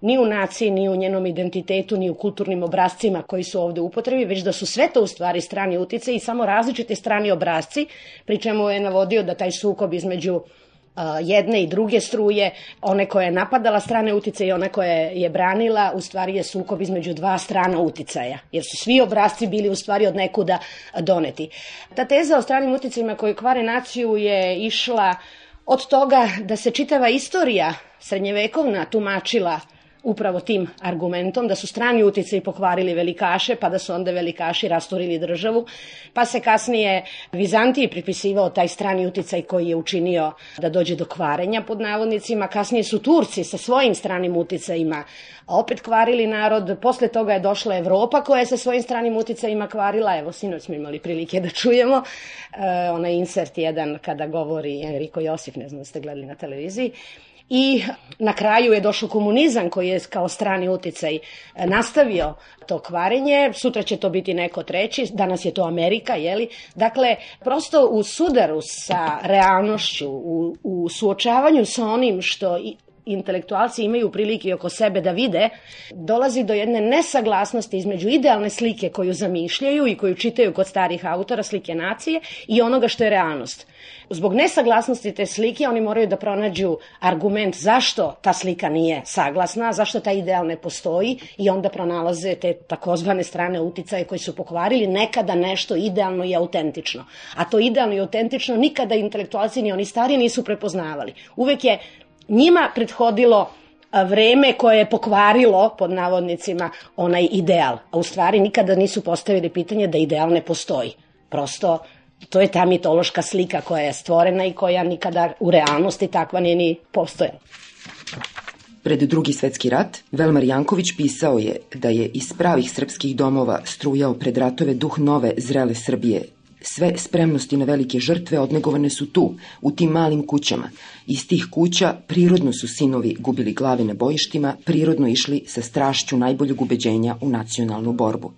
ni u naciji, ni u njenom identitetu, ni u kulturnim obrazcima koji su ovde u upotrebi, već da su sve to u stvari strani utice i samo različite strani obrazci, pri čemu je navodio da taj sukob između jedne i druge struje, one koje je napadala strane utice i one koje je branila, u stvari je sukob između dva strana uticaja, jer su svi obrazci bili u stvari od nekuda doneti. Ta teza o stranim uticajima koji kvare naciju je išla od toga da se čitava istorija srednjevekovna tumačila upravo tim argumentom da su strani utice pokvarili velikaše, pa da su onda velikaši rasturili državu, pa se kasnije Vizantiji pripisivao taj strani uticaj koji je učinio da dođe do kvarenja pod navodnicima, kasnije su Turci sa svojim stranim uticajima opet kvarili narod, posle toga je došla Evropa koja je sa svojim stranim uticajima kvarila, evo sinoć smo imali prilike da čujemo, e, onaj insert jedan kada govori Enrico Josif, ne znam da ste gledali na televiziji, i na kraju je došao komunizam koji je kao strani uticaj e, nastavio to kvarenje, sutra će to biti neko treći, danas je to Amerika, jeli? Dakle, prosto u sudaru sa realnošću, u, u suočavanju sa onim što intelektualci imaju prilike oko sebe da vide, dolazi do jedne nesaglasnosti između idealne slike koju zamišljaju i koju čitaju kod starih autora, slike nacije, i onoga što je realnost. Zbog nesaglasnosti te slike oni moraju da pronađu argument zašto ta slika nije saglasna, zašto ta ideal ne postoji i onda pronalaze te takozvane strane uticaje koji su pokvarili nekada nešto idealno i autentično. A to idealno i autentično nikada intelektualci ni oni stari nisu prepoznavali. Uvek je njima prethodilo vreme koje je pokvarilo, pod navodnicima, onaj ideal. A u stvari nikada nisu postavili pitanje da ideal ne postoji. Prosto to je ta mitološka slika koja je stvorena i koja nikada u realnosti takva nije ni postojala. Pred drugi svetski rat, Velmar Janković pisao je da je iz pravih srpskih domova strujao pred ratove duh nove, zrele Srbije. Sve spremnosti na velike žrtve odnegovane su tu, u tim malim kućama. Iz tih kuća prirodno su sinovi gubili glave na bojištima, prirodno išli sa strašću najboljeg ubeđenja u nacionalnu borbu.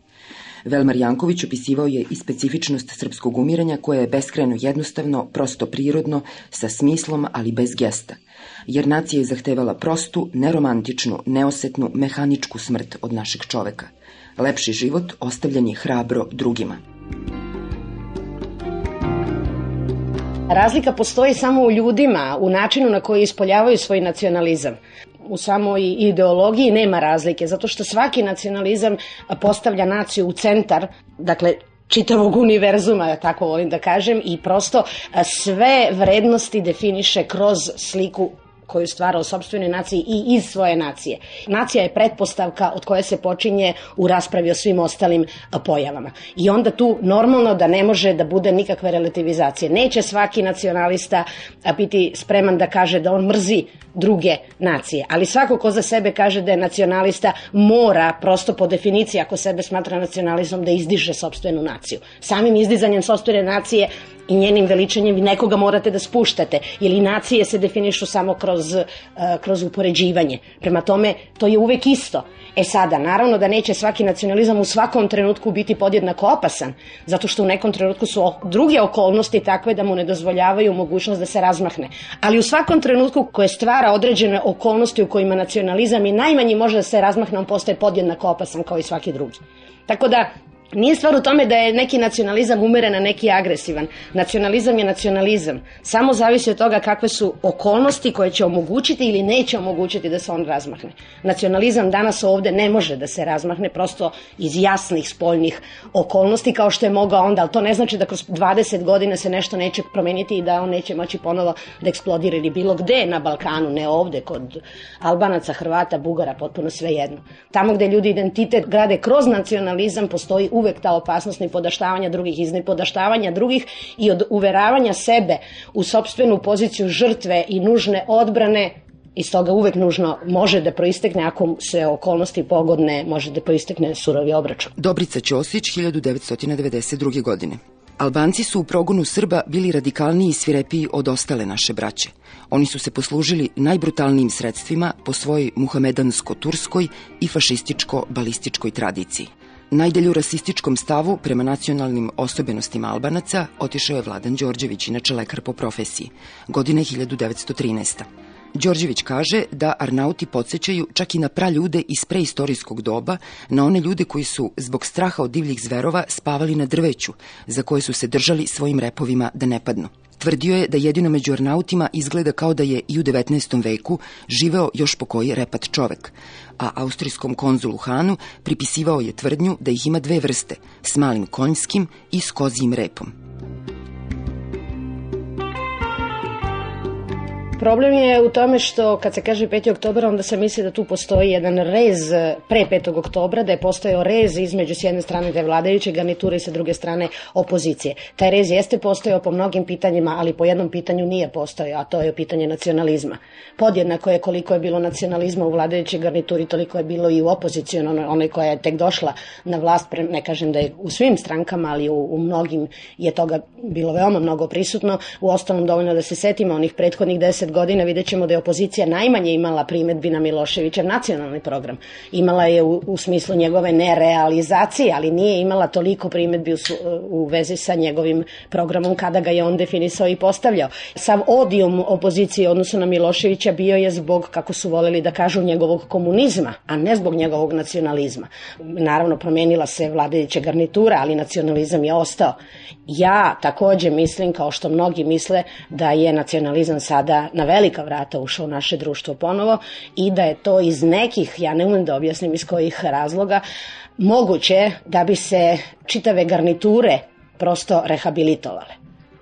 Velmar Janković opisivao je i specifičnost srpskog umiranja koje je beskreno jednostavno, prosto prirodno, sa smislom, ali bez gesta. Jer nacija je zahtevala prostu, neromantičnu, neosetnu, mehaničku smrt od našeg čoveka. Lepši život ostavljan je hrabro drugima. Razlika postoji samo u ljudima, u načinu na koji ispoljavaju svoj nacionalizam. U samoj ideologiji nema razlike, zato što svaki nacionalizam postavlja naciju u centar, dakle čitavog univerzuma, tako volim da kažem, i prosto sve vrednosti definiše kroz sliku koju stvara o sobstvenoj naciji i iz svoje nacije. Nacija je pretpostavka od koje se počinje u raspravi o svim ostalim pojavama. I onda tu normalno da ne može da bude nikakve relativizacije. Neće svaki nacionalista biti spreman da kaže da on mrzi druge nacije. Ali svako ko za sebe kaže da je nacionalista mora prosto po definiciji ako sebe smatra nacionalizmom da izdiže sobstvenu naciju. Samim izdizanjem sobstvene nacije i njenim veličanjem nekoga morate da spuštate, ili nacije se definišu samo kroz, uh, kroz upoređivanje. Prema tome, to je uvek isto. E sada, naravno da neće svaki nacionalizam u svakom trenutku biti podjednako opasan, zato što u nekom trenutku su druge okolnosti takve da mu ne dozvoljavaju mogućnost da se razmahne. Ali u svakom trenutku koje stvara određene okolnosti u kojima nacionalizam i najmanji može da se razmahne, on postaje podjednako opasan kao i svaki drugi. Tako da, Nije stvar u tome da je neki nacionalizam umeren, a neki agresivan. Nacionalizam je nacionalizam. Samo zavisi od toga kakve su okolnosti koje će omogućiti ili neće omogućiti da se on razmahne. Nacionalizam danas ovde ne može da se razmahne prosto iz jasnih spoljnih okolnosti kao što je mogao onda, ali to ne znači da kroz 20 godina se nešto neće promeniti i da on neće moći ponovo da eksplodira ili bilo gde na Balkanu, ne ovde, kod Albanaca, Hrvata, Bugara, potpuno sve jedno. Tamo gde ljudi identitet grade kroz nacionalizam postoji uvek ta opasnost nipodaštavanja drugih, iz nipodaštavanja drugih i od uveravanja sebe u sobstvenu poziciju žrtve i nužne odbrane iz toga uvek nužno može da proistekne, ako se okolnosti pogodne, može da proistekne surovi obračun. Dobrica Ćosić, 1992. godine. Albanci su u progonu Srba bili radikalniji i svirepiji od ostale naše braće. Oni su se poslužili najbrutalnijim sredstvima po svojoj muhamedansko-turskoj i fašističko-balističkoj tradiciji. Najdelju rasističkom stavu prema nacionalnim osobenostima Albanaca otišao je Vladan Đorđević, inače lekar po profesiji, godine 1913. Đorđević kaže da Arnauti podsjećaju čak i na praljude iz preistorijskog doba, na one ljude koji su zbog straha od divljih zverova spavali na drveću, za koje su se držali svojim repovima da ne padnu. Tvrdio je da jedino među Arnautima izgleda kao da je i u 19. veku živeo još po koji repat čovek, a austrijskom konzulu Hanu pripisivao je tvrdnju da ih ima dve vrste, s malim konjskim i s kozijim repom. Problem je u tome što kad se kaže 5. oktober onda se misli da tu postoji jedan rez pre 5. oktobra, da je postojao rez između s jedne strane te vladajuće garniture i sa druge strane opozicije. Taj rez jeste postojao po mnogim pitanjima, ali po jednom pitanju nije postojao, a to je pitanje nacionalizma. Podjednako je koliko je bilo nacionalizma u vladajućoj garnituri, toliko je bilo i u opoziciju, onoj koja je tek došla na vlast, ne kažem da je u svim strankama, ali u, u mnogim je toga bilo veoma mnogo prisutno. U ostalom dovoljno da se setimo onih prethodnih 10 30 godina vidjet ćemo da je opozicija najmanje imala primetbi na Miloševićev nacionalni program. Imala je u, u smislu njegove nerealizacije, ali nije imala toliko primetbi u, u vezi sa njegovim programom kada ga je on definisao i postavljao. Sav odijum opozicije odnosno na Miloševića bio je zbog, kako su voleli da kažu, njegovog komunizma, a ne zbog njegovog nacionalizma. Naravno, promenila se vladajuća garnitura, ali nacionalizam je ostao. Ja takođe mislim, kao što mnogi misle, da je nacionalizam sada na velika vrata ušao u naše društvo ponovo i da je to iz nekih, ja ne umem da objasnim iz kojih razloga, moguće da bi se čitave garniture prosto rehabilitovale.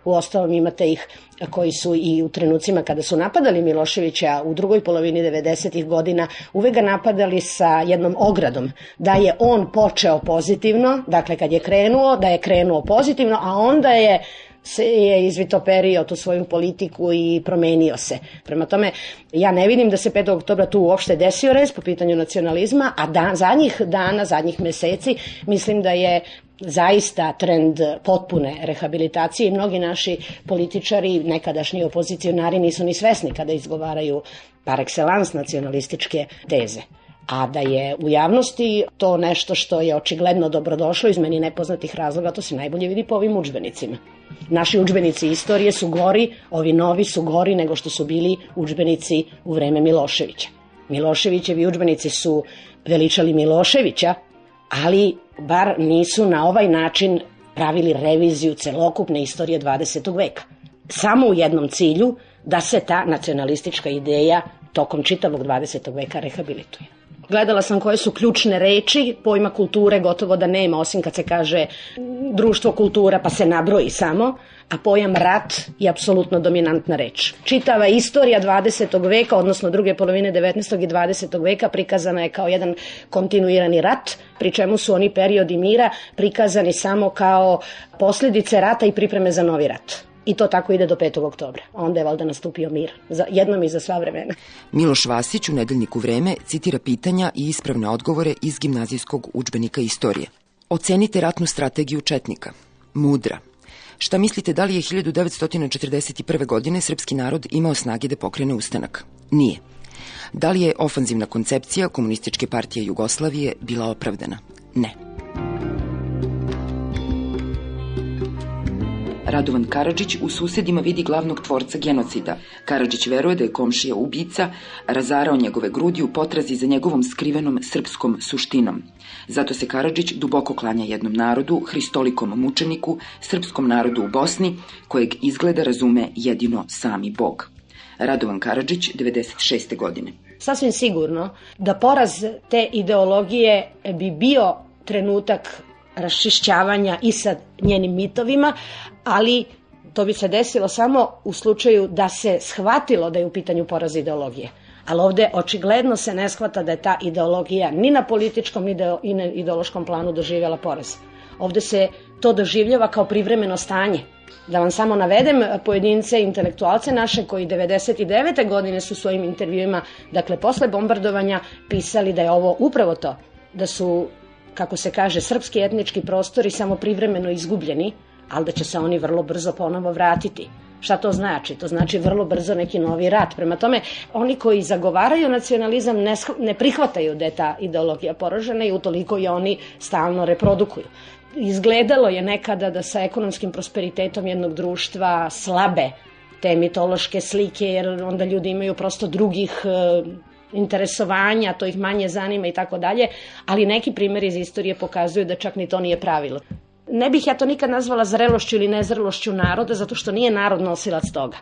U ostalom imate ih koji su i u trenucima kada su napadali Miloševića u drugoj polovini 90. godina uvek ga napadali sa jednom ogradom da je on počeo pozitivno, dakle kad je krenuo, da je krenuo pozitivno, a onda je se je izvitoperio tu svoju politiku i promenio se. Prema tome, ja ne vidim da se 5. oktobra tu uopšte desio res po pitanju nacionalizma, a dan, zadnjih dana, zadnjih meseci, mislim da je zaista trend potpune rehabilitacije i mnogi naši političari, nekadašnji opozicionari nisu ni svesni kada izgovaraju par excellence nacionalističke teze a da je u javnosti to nešto što je očigledno dobrodošlo iz meni nepoznatih razloga, to se najbolje vidi po ovim učbenicima. Naši učbenici istorije su gori, ovi novi su gori nego što su bili učbenici u vreme Miloševića. Miloševićevi učbenici su veličali Miloševića, ali bar nisu na ovaj način pravili reviziju celokupne istorije 20. veka. Samo u jednom cilju da se ta nacionalistička ideja tokom čitavog 20. veka rehabilituje. Gledala sam koje su ključne reči, pojma kulture gotovo da nema, osim kad se kaže društvo kultura pa se nabroji samo, a pojam rat je apsolutno dominantna reč. Čitava istorija 20. veka, odnosno druge polovine 19. i 20. veka prikazana je kao jedan kontinuirani rat, pri čemu su oni periodi mira prikazani samo kao posljedice rata i pripreme za novi rat. I to tako ide do 5. oktobra. Onda je valjda nastupio mir. Za, jednom i za sva vremena. Miloš Vasić u nedeljniku Vreme citira pitanja i ispravne odgovore iz gimnazijskog učbenika istorije. Ocenite ratnu strategiju Četnika. Mudra. Šta mislite da li je 1941. godine srpski narod imao snage da pokrene ustanak? Nije. Da li je ofanzivna koncepcija Komunističke partije Jugoslavije bila opravdana? Ne. Radovan Karadžić u susedima vidi glavnog tvorca genocida. Karadžić veruje da je komšija ubica razarao njegove grudi u potrazi za njegovom skrivenom srpskom suštinom. Zato se Karadžić duboko klanja jednom narodu, hristolikom mučeniku, srpskom narodu u Bosni, kojeg izgleda razume jedino sami Bog. Radovan Karadžić, 96. godine. Sasvim sigurno da poraz te ideologije bi bio trenutak raščišćavanja i sa njenim mitovima, ali to bi se desilo samo u slučaju da se shvatilo da je u pitanju poraz ideologije. Ali ovde očigledno se ne shvata da je ta ideologija ni na političkom ni na ideološkom planu doživjela poraz. Ovde se to doživljava kao privremeno stanje. Da vam samo navedem pojedince intelektualce naše koji 99. godine su svojim intervjuima, dakle posle bombardovanja, pisali da je ovo upravo to, da su kako se kaže, srpski etnički prostori samo privremeno izgubljeni, ali da će se oni vrlo brzo ponovo vratiti. Šta to znači? To znači vrlo brzo neki novi rat. Prema tome, oni koji zagovaraju nacionalizam ne, ne prihvataju da je ta ideologija poražena i utoliko je oni stalno reprodukuju. Izgledalo je nekada da sa ekonomskim prosperitetom jednog društva slabe te mitološke slike, jer onda ljudi imaju prosto drugih interesovanja, to ih manje zanima i tako dalje, ali neki primjeri iz istorije pokazuju da čak ni to nije pravilo. Ne bih ja to nikad nazvala zrelošću ili nezrelošću naroda, zato što nije narod nosilac toga.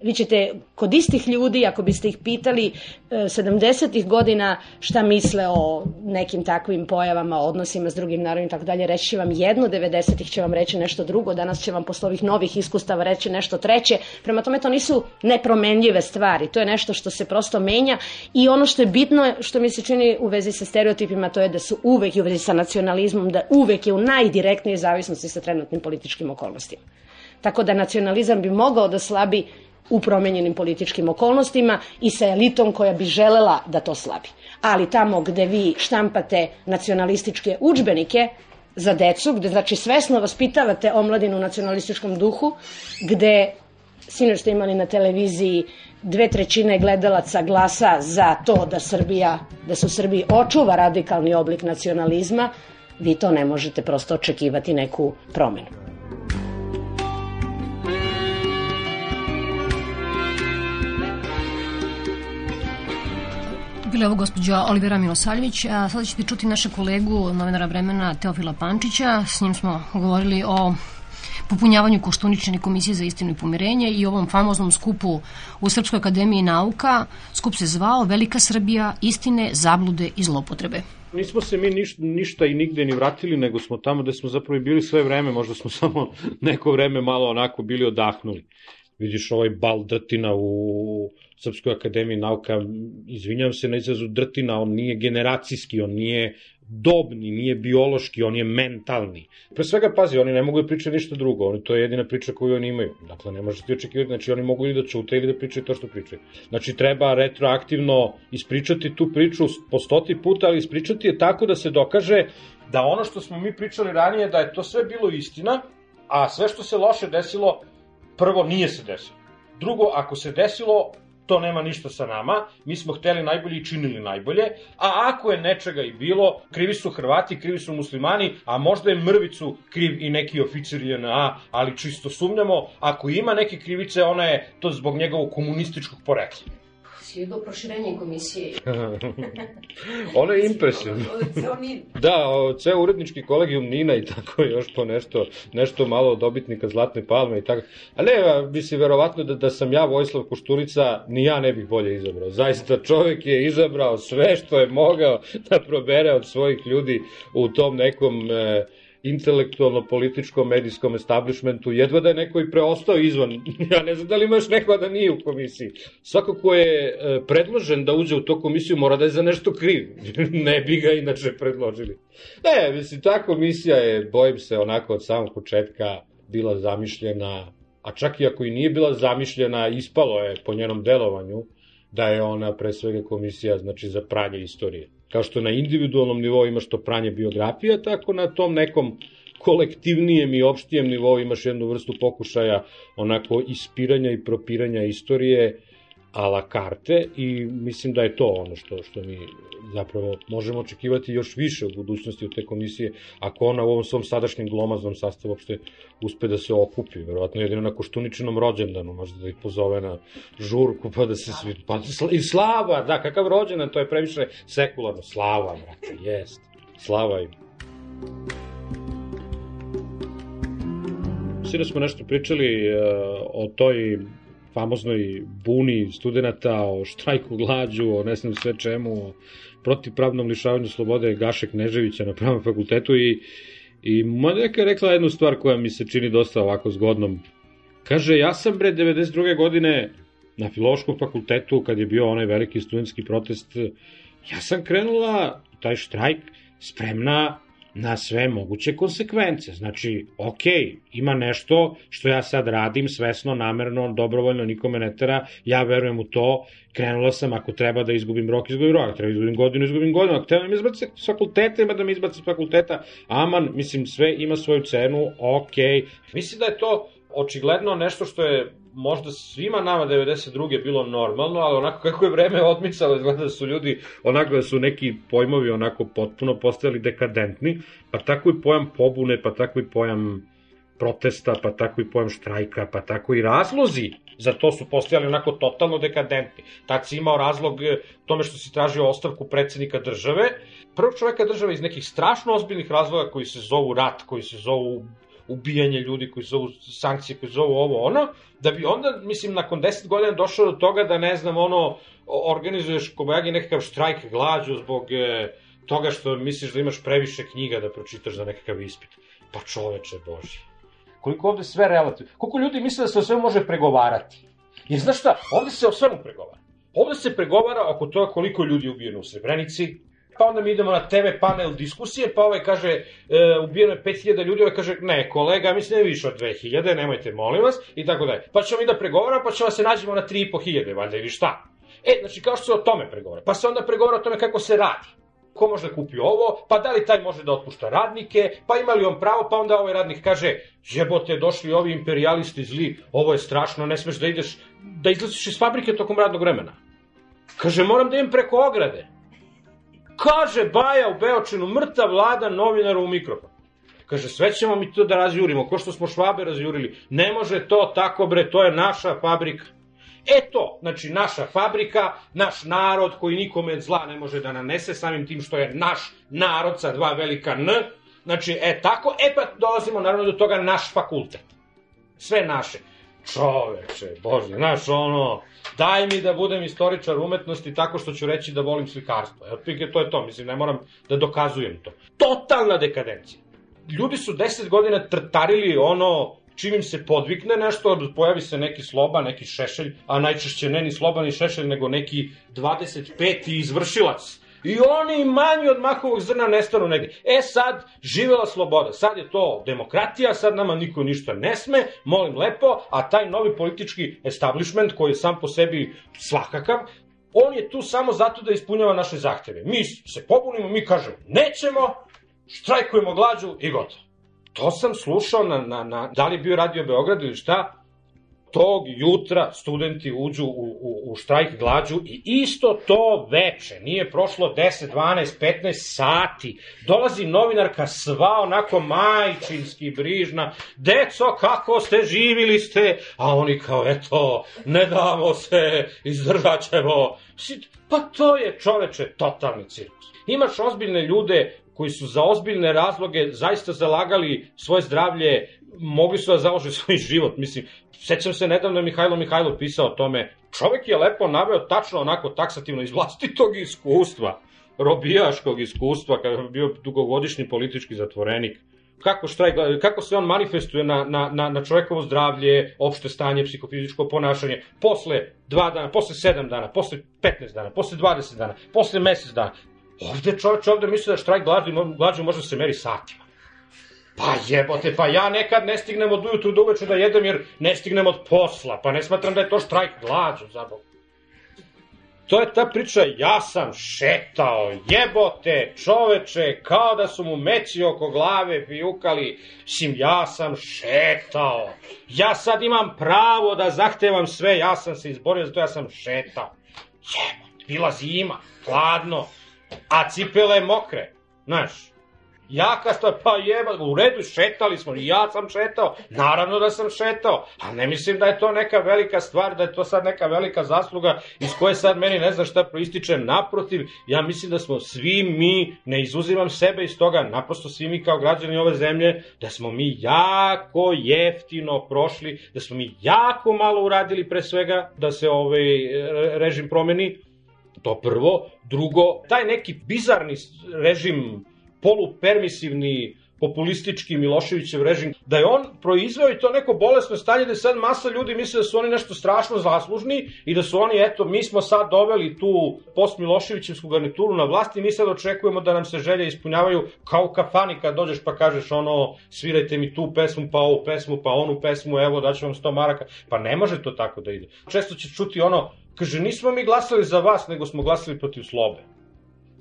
Vi ćete kod istih ljudi, ako biste ih pitali 70. E, godina šta misle o nekim takvim pojavama, odnosima s drugim narodima i tako dalje, reći će vam jedno, 90. će vam reći nešto drugo, danas će vam posle ovih novih iskustava reći nešto treće. Prema tome to nisu nepromenljive stvari, to je nešto što se prosto menja i ono što je bitno, što mi se čini u vezi sa stereotipima, to je da su uvek i u vezi sa nacionalizmom, da uvek je u najdirektnijoj zavisnosti sa trenutnim političkim okolnostima. Tako da nacionalizam bi mogao da slabi u promenjenim političkim okolnostima i sa elitom koja bi želela da to slabi. Ali tamo gde vi štampate nacionalističke učbenike za decu, gde znači svesno vaspitavate omladinu u nacionalističkom duhu, gde Sinoć ste imali na televiziji dve trećine gledalaca glasa za to da Srbija, da se u Srbiji očuva radikalni oblik nacionalizma, vi to ne možete prosto očekivati neku promenu. Je ovo gospođa Olivera Milosaljević, a sada ćete čuti naše kolegu, novinara vremena Teofila Pančića. S njim smo govorili o popunjavanju Koštunične komisije za istinu i pomirenje i ovom famoznom skupu u Srpskoj akademiji nauka. Skup se zvao Velika Srbija, istine, zablude i zlopotrebe. Nismo se mi ništa, ništa i nigde ni vratili, nego smo tamo gde smo zapravo bili sve vreme, možda smo samo neko vreme malo onako bili odahnuli. Vidiš ovaj bal drtina u Srpskoj akademiji nauka, izvinjam se na izrazu drtina, on nije generacijski, on nije dobni, nije biološki, on je mentalni. Pre svega, pazi, oni ne mogu da pričaju ništa drugo, oni, to je jedina priča koju oni imaju. Dakle, ne možete očekivati, znači oni mogu ili da čute ili da pričaju to što pričaju. Znači, treba retroaktivno ispričati tu priču po stoti puta, ali ispričati je tako da se dokaže da ono što smo mi pričali ranije, da je to sve bilo istina, a sve što se loše desilo, prvo nije se desilo. Drugo, ako se desilo, to nema ništa sa nama, mi smo hteli najbolje i činili najbolje, a ako je nečega i bilo, krivi su Hrvati, krivi su muslimani, a možda je mrvicu kriv i neki oficir JNA, ali čisto sumnjamo, ako ima neke krivice, ona je to zbog njegovog komunističkog porekla vidio proširenje komisije. ono je impresivno. da, ceo urednički kolegijum Nina i tako još po nešto, nešto malo dobitnika Zlatne palme i tako. A ne, mislim, verovatno da, da sam ja Vojislav Košturica, ni ja ne bih bolje izabrao. Zaista čovek je izabrao sve što je mogao da probere od svojih ljudi u tom nekom... E, intelektualno-političkom medijskom establishmentu, jedva da je neko i preostao izvan. ja ne znam da li ima još neko da nije u komisiji. Svako ko je e, predložen da uđe u to komisiju mora da je za nešto kriv. ne bi ga inače predložili. Ne, mislim, ta komisija je, bojim se, onako od samog početka bila zamišljena, a čak i ako i nije bila zamišljena, ispalo je po njenom delovanju da je ona pre svega komisija znači za pranje istorije. Kao što na individualnom nivou imaš to pranje biografija, tako na tom nekom kolektivnijem i opštijem nivou imaš jednu vrstu pokušaja onako ispiranja i propiranja istorije a la carte i mislim da je to ono što, što mi zapravo možemo očekivati još više u budućnosti od te komisije ako ona u ovom svom sadašnjem glomaznom sastavu uopšte uspe da se okupi, verovatno jedino na Koštuničinom rođendanu, možda da ih pozove na žurku pa da se svi... Pa, I slava, da, kakav rođendan, to je previše sekularno. Slava, brate, jest. Slava im. Sino smo nešto pričali uh, o toj famoznoj buni studenta, o štrajku glađu, o ne znam sve čemu, o protivpravnom lišavanju slobode Gaše Kneževića na pravnom fakultetu i, i Modeka je rekla jednu stvar koja mi se čini dosta ovako zgodnom. Kaže, ja sam bre 92. godine na filološkom fakultetu, kad je bio onaj veliki studentski protest, ja sam krenula taj štrajk spremna na sve moguće konsekvence. Znači, ok, ima nešto što ja sad radim svesno, namerno, dobrovoljno, nikome ne tera, ja verujem u to, krenula sam, ako treba da izgubim rok, izgubim rok, treba da izgubim godinu, izgubim godinu, ako treba da mi izbaci s fakulteta, ima da mi izbaci s fakulteta, aman, mislim, sve ima svoju cenu, ok. Mislim da je to očigledno nešto što je možda svima nama 92. bilo normalno, ali onako kako je vreme odmicalo, izgleda da su ljudi, onako da su neki pojmovi onako potpuno postali dekadentni, pa tako i pojam pobune, pa tako i pojam protesta, pa tako i pojam štrajka, pa tako i razlozi za to su postojali onako totalno dekadentni. Tad si imao razlog e, tome što si tražio ostavku predsednika države, prvog čoveka države iz nekih strašno ozbiljnih razloga koji se zovu rat, koji se zovu ubijanje ljudi koji zovu sankcije, koji zovu ovo ono, da bi onda, mislim, nakon 10 godina došao do toga da, ne znam, ono, organizuješ kobajagi nekakav štrajk glađu zbog e, toga što misliš da imaš previše knjiga da pročitaš za nekakav ispit. Pa čoveče Boži. Koliko ovde sve relativno. Koliko ljudi misle da se o sve može pregovarati. Jer znaš šta, ovde se o svemu pregovara. Ovde se pregovara oko toga koliko ljudi je ubijeno u Srebrenici, pa onda mi idemo na TV panel diskusije, pa ovaj kaže, e, ubijeno je 5000 ljudi, ovaj kaže, ne, kolega, mislim da je više od 2000, nemojte, molim vas, i tako dalje. Pa ćemo mi da pregovaramo, pa ćemo da se nađemo na 3500, valjda ili šta. E, znači, kao što se o tome pregovara. Pa se onda pregovara o tome kako se radi. ko može da kupi ovo, pa da li taj može da otpušta radnike, pa ima li on pravo, pa onda ovaj radnik kaže, jebote, došli ovi imperialisti zli, ovo je strašno, ne smeš da ideš, da izlaziš iz fabrike tokom radnog vremena. Kaže, moram da idem preko ograde. Kaže Baja u Beočinu, mrtav vlada novinara u mikrofon. Kaže, sve ćemo mi to da razjurimo, ko što smo švabe razjurili. Ne može to tako, bre, to je naša fabrika. E to, znači naša fabrika, naš narod koji nikome zla ne može da nanese, samim tim što je naš narod sa dva velika N, znači, e tako, e pa dolazimo naravno do toga naš fakultet. Sve naše. Čoveče, bože, znaš ono, daj mi da budem istoričar umetnosti tako što ću reći da volim slikarstvo. Evo, pike, to je to, mislim, ne moram da dokazujem to. Totalna dekadencija. Ljudi su deset godina trtarili ono čim im se podvikne nešto, pojavi se neki sloba, neki šešelj, a najčešće ne ni sloba ni šešelj, nego neki 25. izvršilac. I oni manji od mahovog zrna nestanu negde. E sad, živela sloboda, sad je to demokratija, sad nama niko ništa ne sme, molim lepo, a taj novi politički establishment koji je sam po sebi svakakav, on je tu samo zato da ispunjava naše zahteve. Mi se pobunimo, mi kažemo nećemo, štrajkujemo glađu i gotovo. To sam slušao na, na, na da li je bio radio Beograd ili šta, tog jutra studenti uđu u, u, u štrajk glađu i isto to veče, nije prošlo 10, 12, 15 sati, dolazi novinarka sva onako majčinski brižna, deco kako ste, živili ste, a oni kao eto, ne damo se, izdržat ćemo. Pa to je čoveče totalni cirkus. Imaš ozbiljne ljude koji su za ozbiljne razloge zaista zalagali svoje zdravlje, mogli su da založe svoj život. Mislim, sećam se nedavno Mihajlo Mihajlov pisao o tome. Čovek je lepo naveo tačno onako taksativno iz vlastitog iskustva, robijaškog iskustva, kada je bio dugogodišnji politički zatvorenik, kako, štrajk, kako se on manifestuje na, na, na, na čovekovo zdravlje, opšte stanje, psihofizičko ponašanje, posle dva dana, posle sedam dana, posle 15 dana, posle 20 dana, posle mesec dana. Ovde čovječ ovde misli da štrajk glađu, glađu može da se meri satima. Pa jebote, pa ja nekad ne stignem od ujutru do uveče da jedem jer ne stignem od posla, pa ne smatram da je to štrajk glađu, zabog. To je ta priča, ja sam šetao, jebote, čoveče, kao da su mu meći oko glave pijukali, sim, ja sam šetao. Ja sad imam pravo da zahtevam sve, ja sam se izborio, zato ja sam šetao. Jebote, bila zima, hladno, a cipele mokre, znaš. Jaka sta, pa jeba, u redu, šetali smo, i ja sam šetao, naravno da sam šetao, ali ne mislim da je to neka velika stvar, da je to sad neka velika zasluga iz koje sad meni ne znam šta proističe, naprotiv, ja mislim da smo svi mi, ne izuzimam sebe iz toga, naprosto svi mi kao građani ove zemlje, da smo mi jako jeftino prošli, da smo mi jako malo uradili pre svega da se ovaj režim promeni, to prvo, drugo, taj neki bizarni režim polupermisivni populistički Miloševićev režim, da je on proizveo i to neko bolesno stanje da sad masa ljudi misle da su oni nešto strašno zaslužni i da su oni, eto, mi smo sad doveli tu post Miloševićevsku garnituru na vlast i mi sad očekujemo da nam se želje ispunjavaju kao kafani kad dođeš pa kažeš ono, svirajte mi tu pesmu, pa ovu pesmu, pa onu pesmu, evo daću vam 100 maraka. Pa ne može to tako da ide. Često će čuti ono, kaže, nismo mi glasali za vas, nego smo glasali protiv slobe.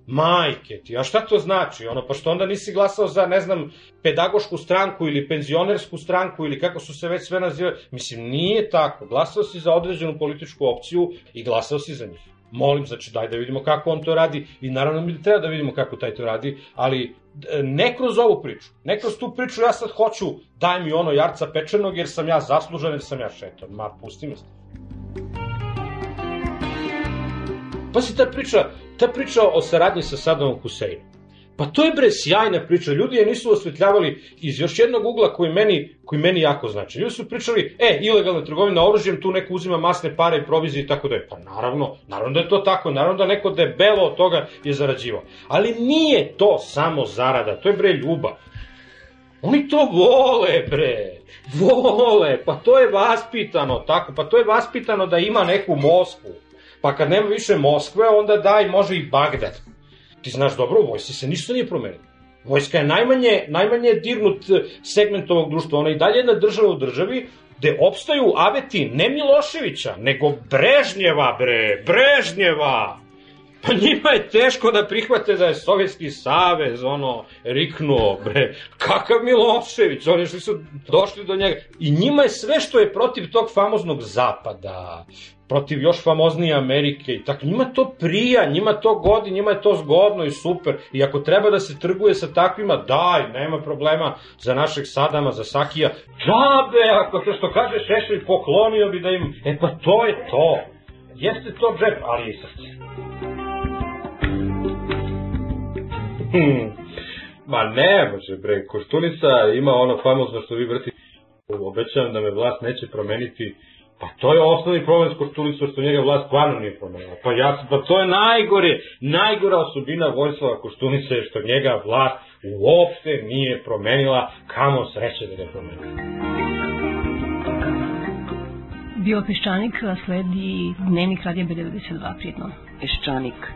Majke ti, a šta to znači? Ono, pa što onda nisi glasao za, ne znam, pedagošku stranku ili penzionersku stranku ili kako su se već sve nazivali? Mislim, nije tako. Glasao si za određenu političku opciju i glasao si za njih. Molim, znači, daj da vidimo kako on to radi i naravno mi treba da vidimo kako taj to radi, ali ne kroz ovu priču, ne kroz tu priču ja sad hoću, daj mi ono jarca pečenog jer sam ja zaslužan jer sam ja šetan. Ma, pusti me. Pa si ta priča, ta priča o saradnji sa Sadamom Huseinom. Pa to je bre sjajna priča. Ljudi je nisu osvetljavali iz još jednog ugla koji meni, koji meni jako znači. Ljudi su pričali, e, ilegalna trgovina oružjem, tu neko uzima masne pare i provizije i tako da je. Pa naravno, naravno da je to tako, naravno da neko debelo od toga je zarađivao. Ali nije to samo zarada, to je bre ljubav. Oni to vole, bre. Vole, pa to je vaspitano tako, pa to je vaspitano da ima neku Moskvu. Pa kad nema više Moskve, onda daj, može i Bagdad. Ti znaš dobro, u vojsi se ništa nije promenilo. Vojska je najmanje, najmanje dirnut segment ovog društva. Ona i dalje jedna država u državi gde opstaju aveti ne Miloševića, nego Brežnjeva, bre, Brežnjeva. Pa njima je teško da prihvate da je Sovjetski savez, ono, riknuo, bre. Kakav Milošević, oni što su došli do njega. I njima je sve što je protiv tog famoznog zapada, protiv još famoznije Amerike i tako, njima to prija, njima to godi, njima je to zgodno i super. I ako treba da se trguje sa takvima, daj, nema problema za našeg Sadama, za Sakija. Džabe, ako se što kaže Šešelj, poklonio bi da im, e pa to je to. Jeste to džep, ali i srce. Hmm. Ma ne može bre, Koštunica ima ono famozno što vi vrti obećavam da me vlast neće promeniti Pa to je osnovni problem s Koštulicom, što njega vlast stvarno nije promenila. Pa ja, pa to je najgore, najgora osobina Vojslava Koštunice je što njega vlast uopšte nije promenila, kamo sreće da ne promenila. Bio Peščanik, sledi dnevnik Radija B92 prijetno. Peščanik.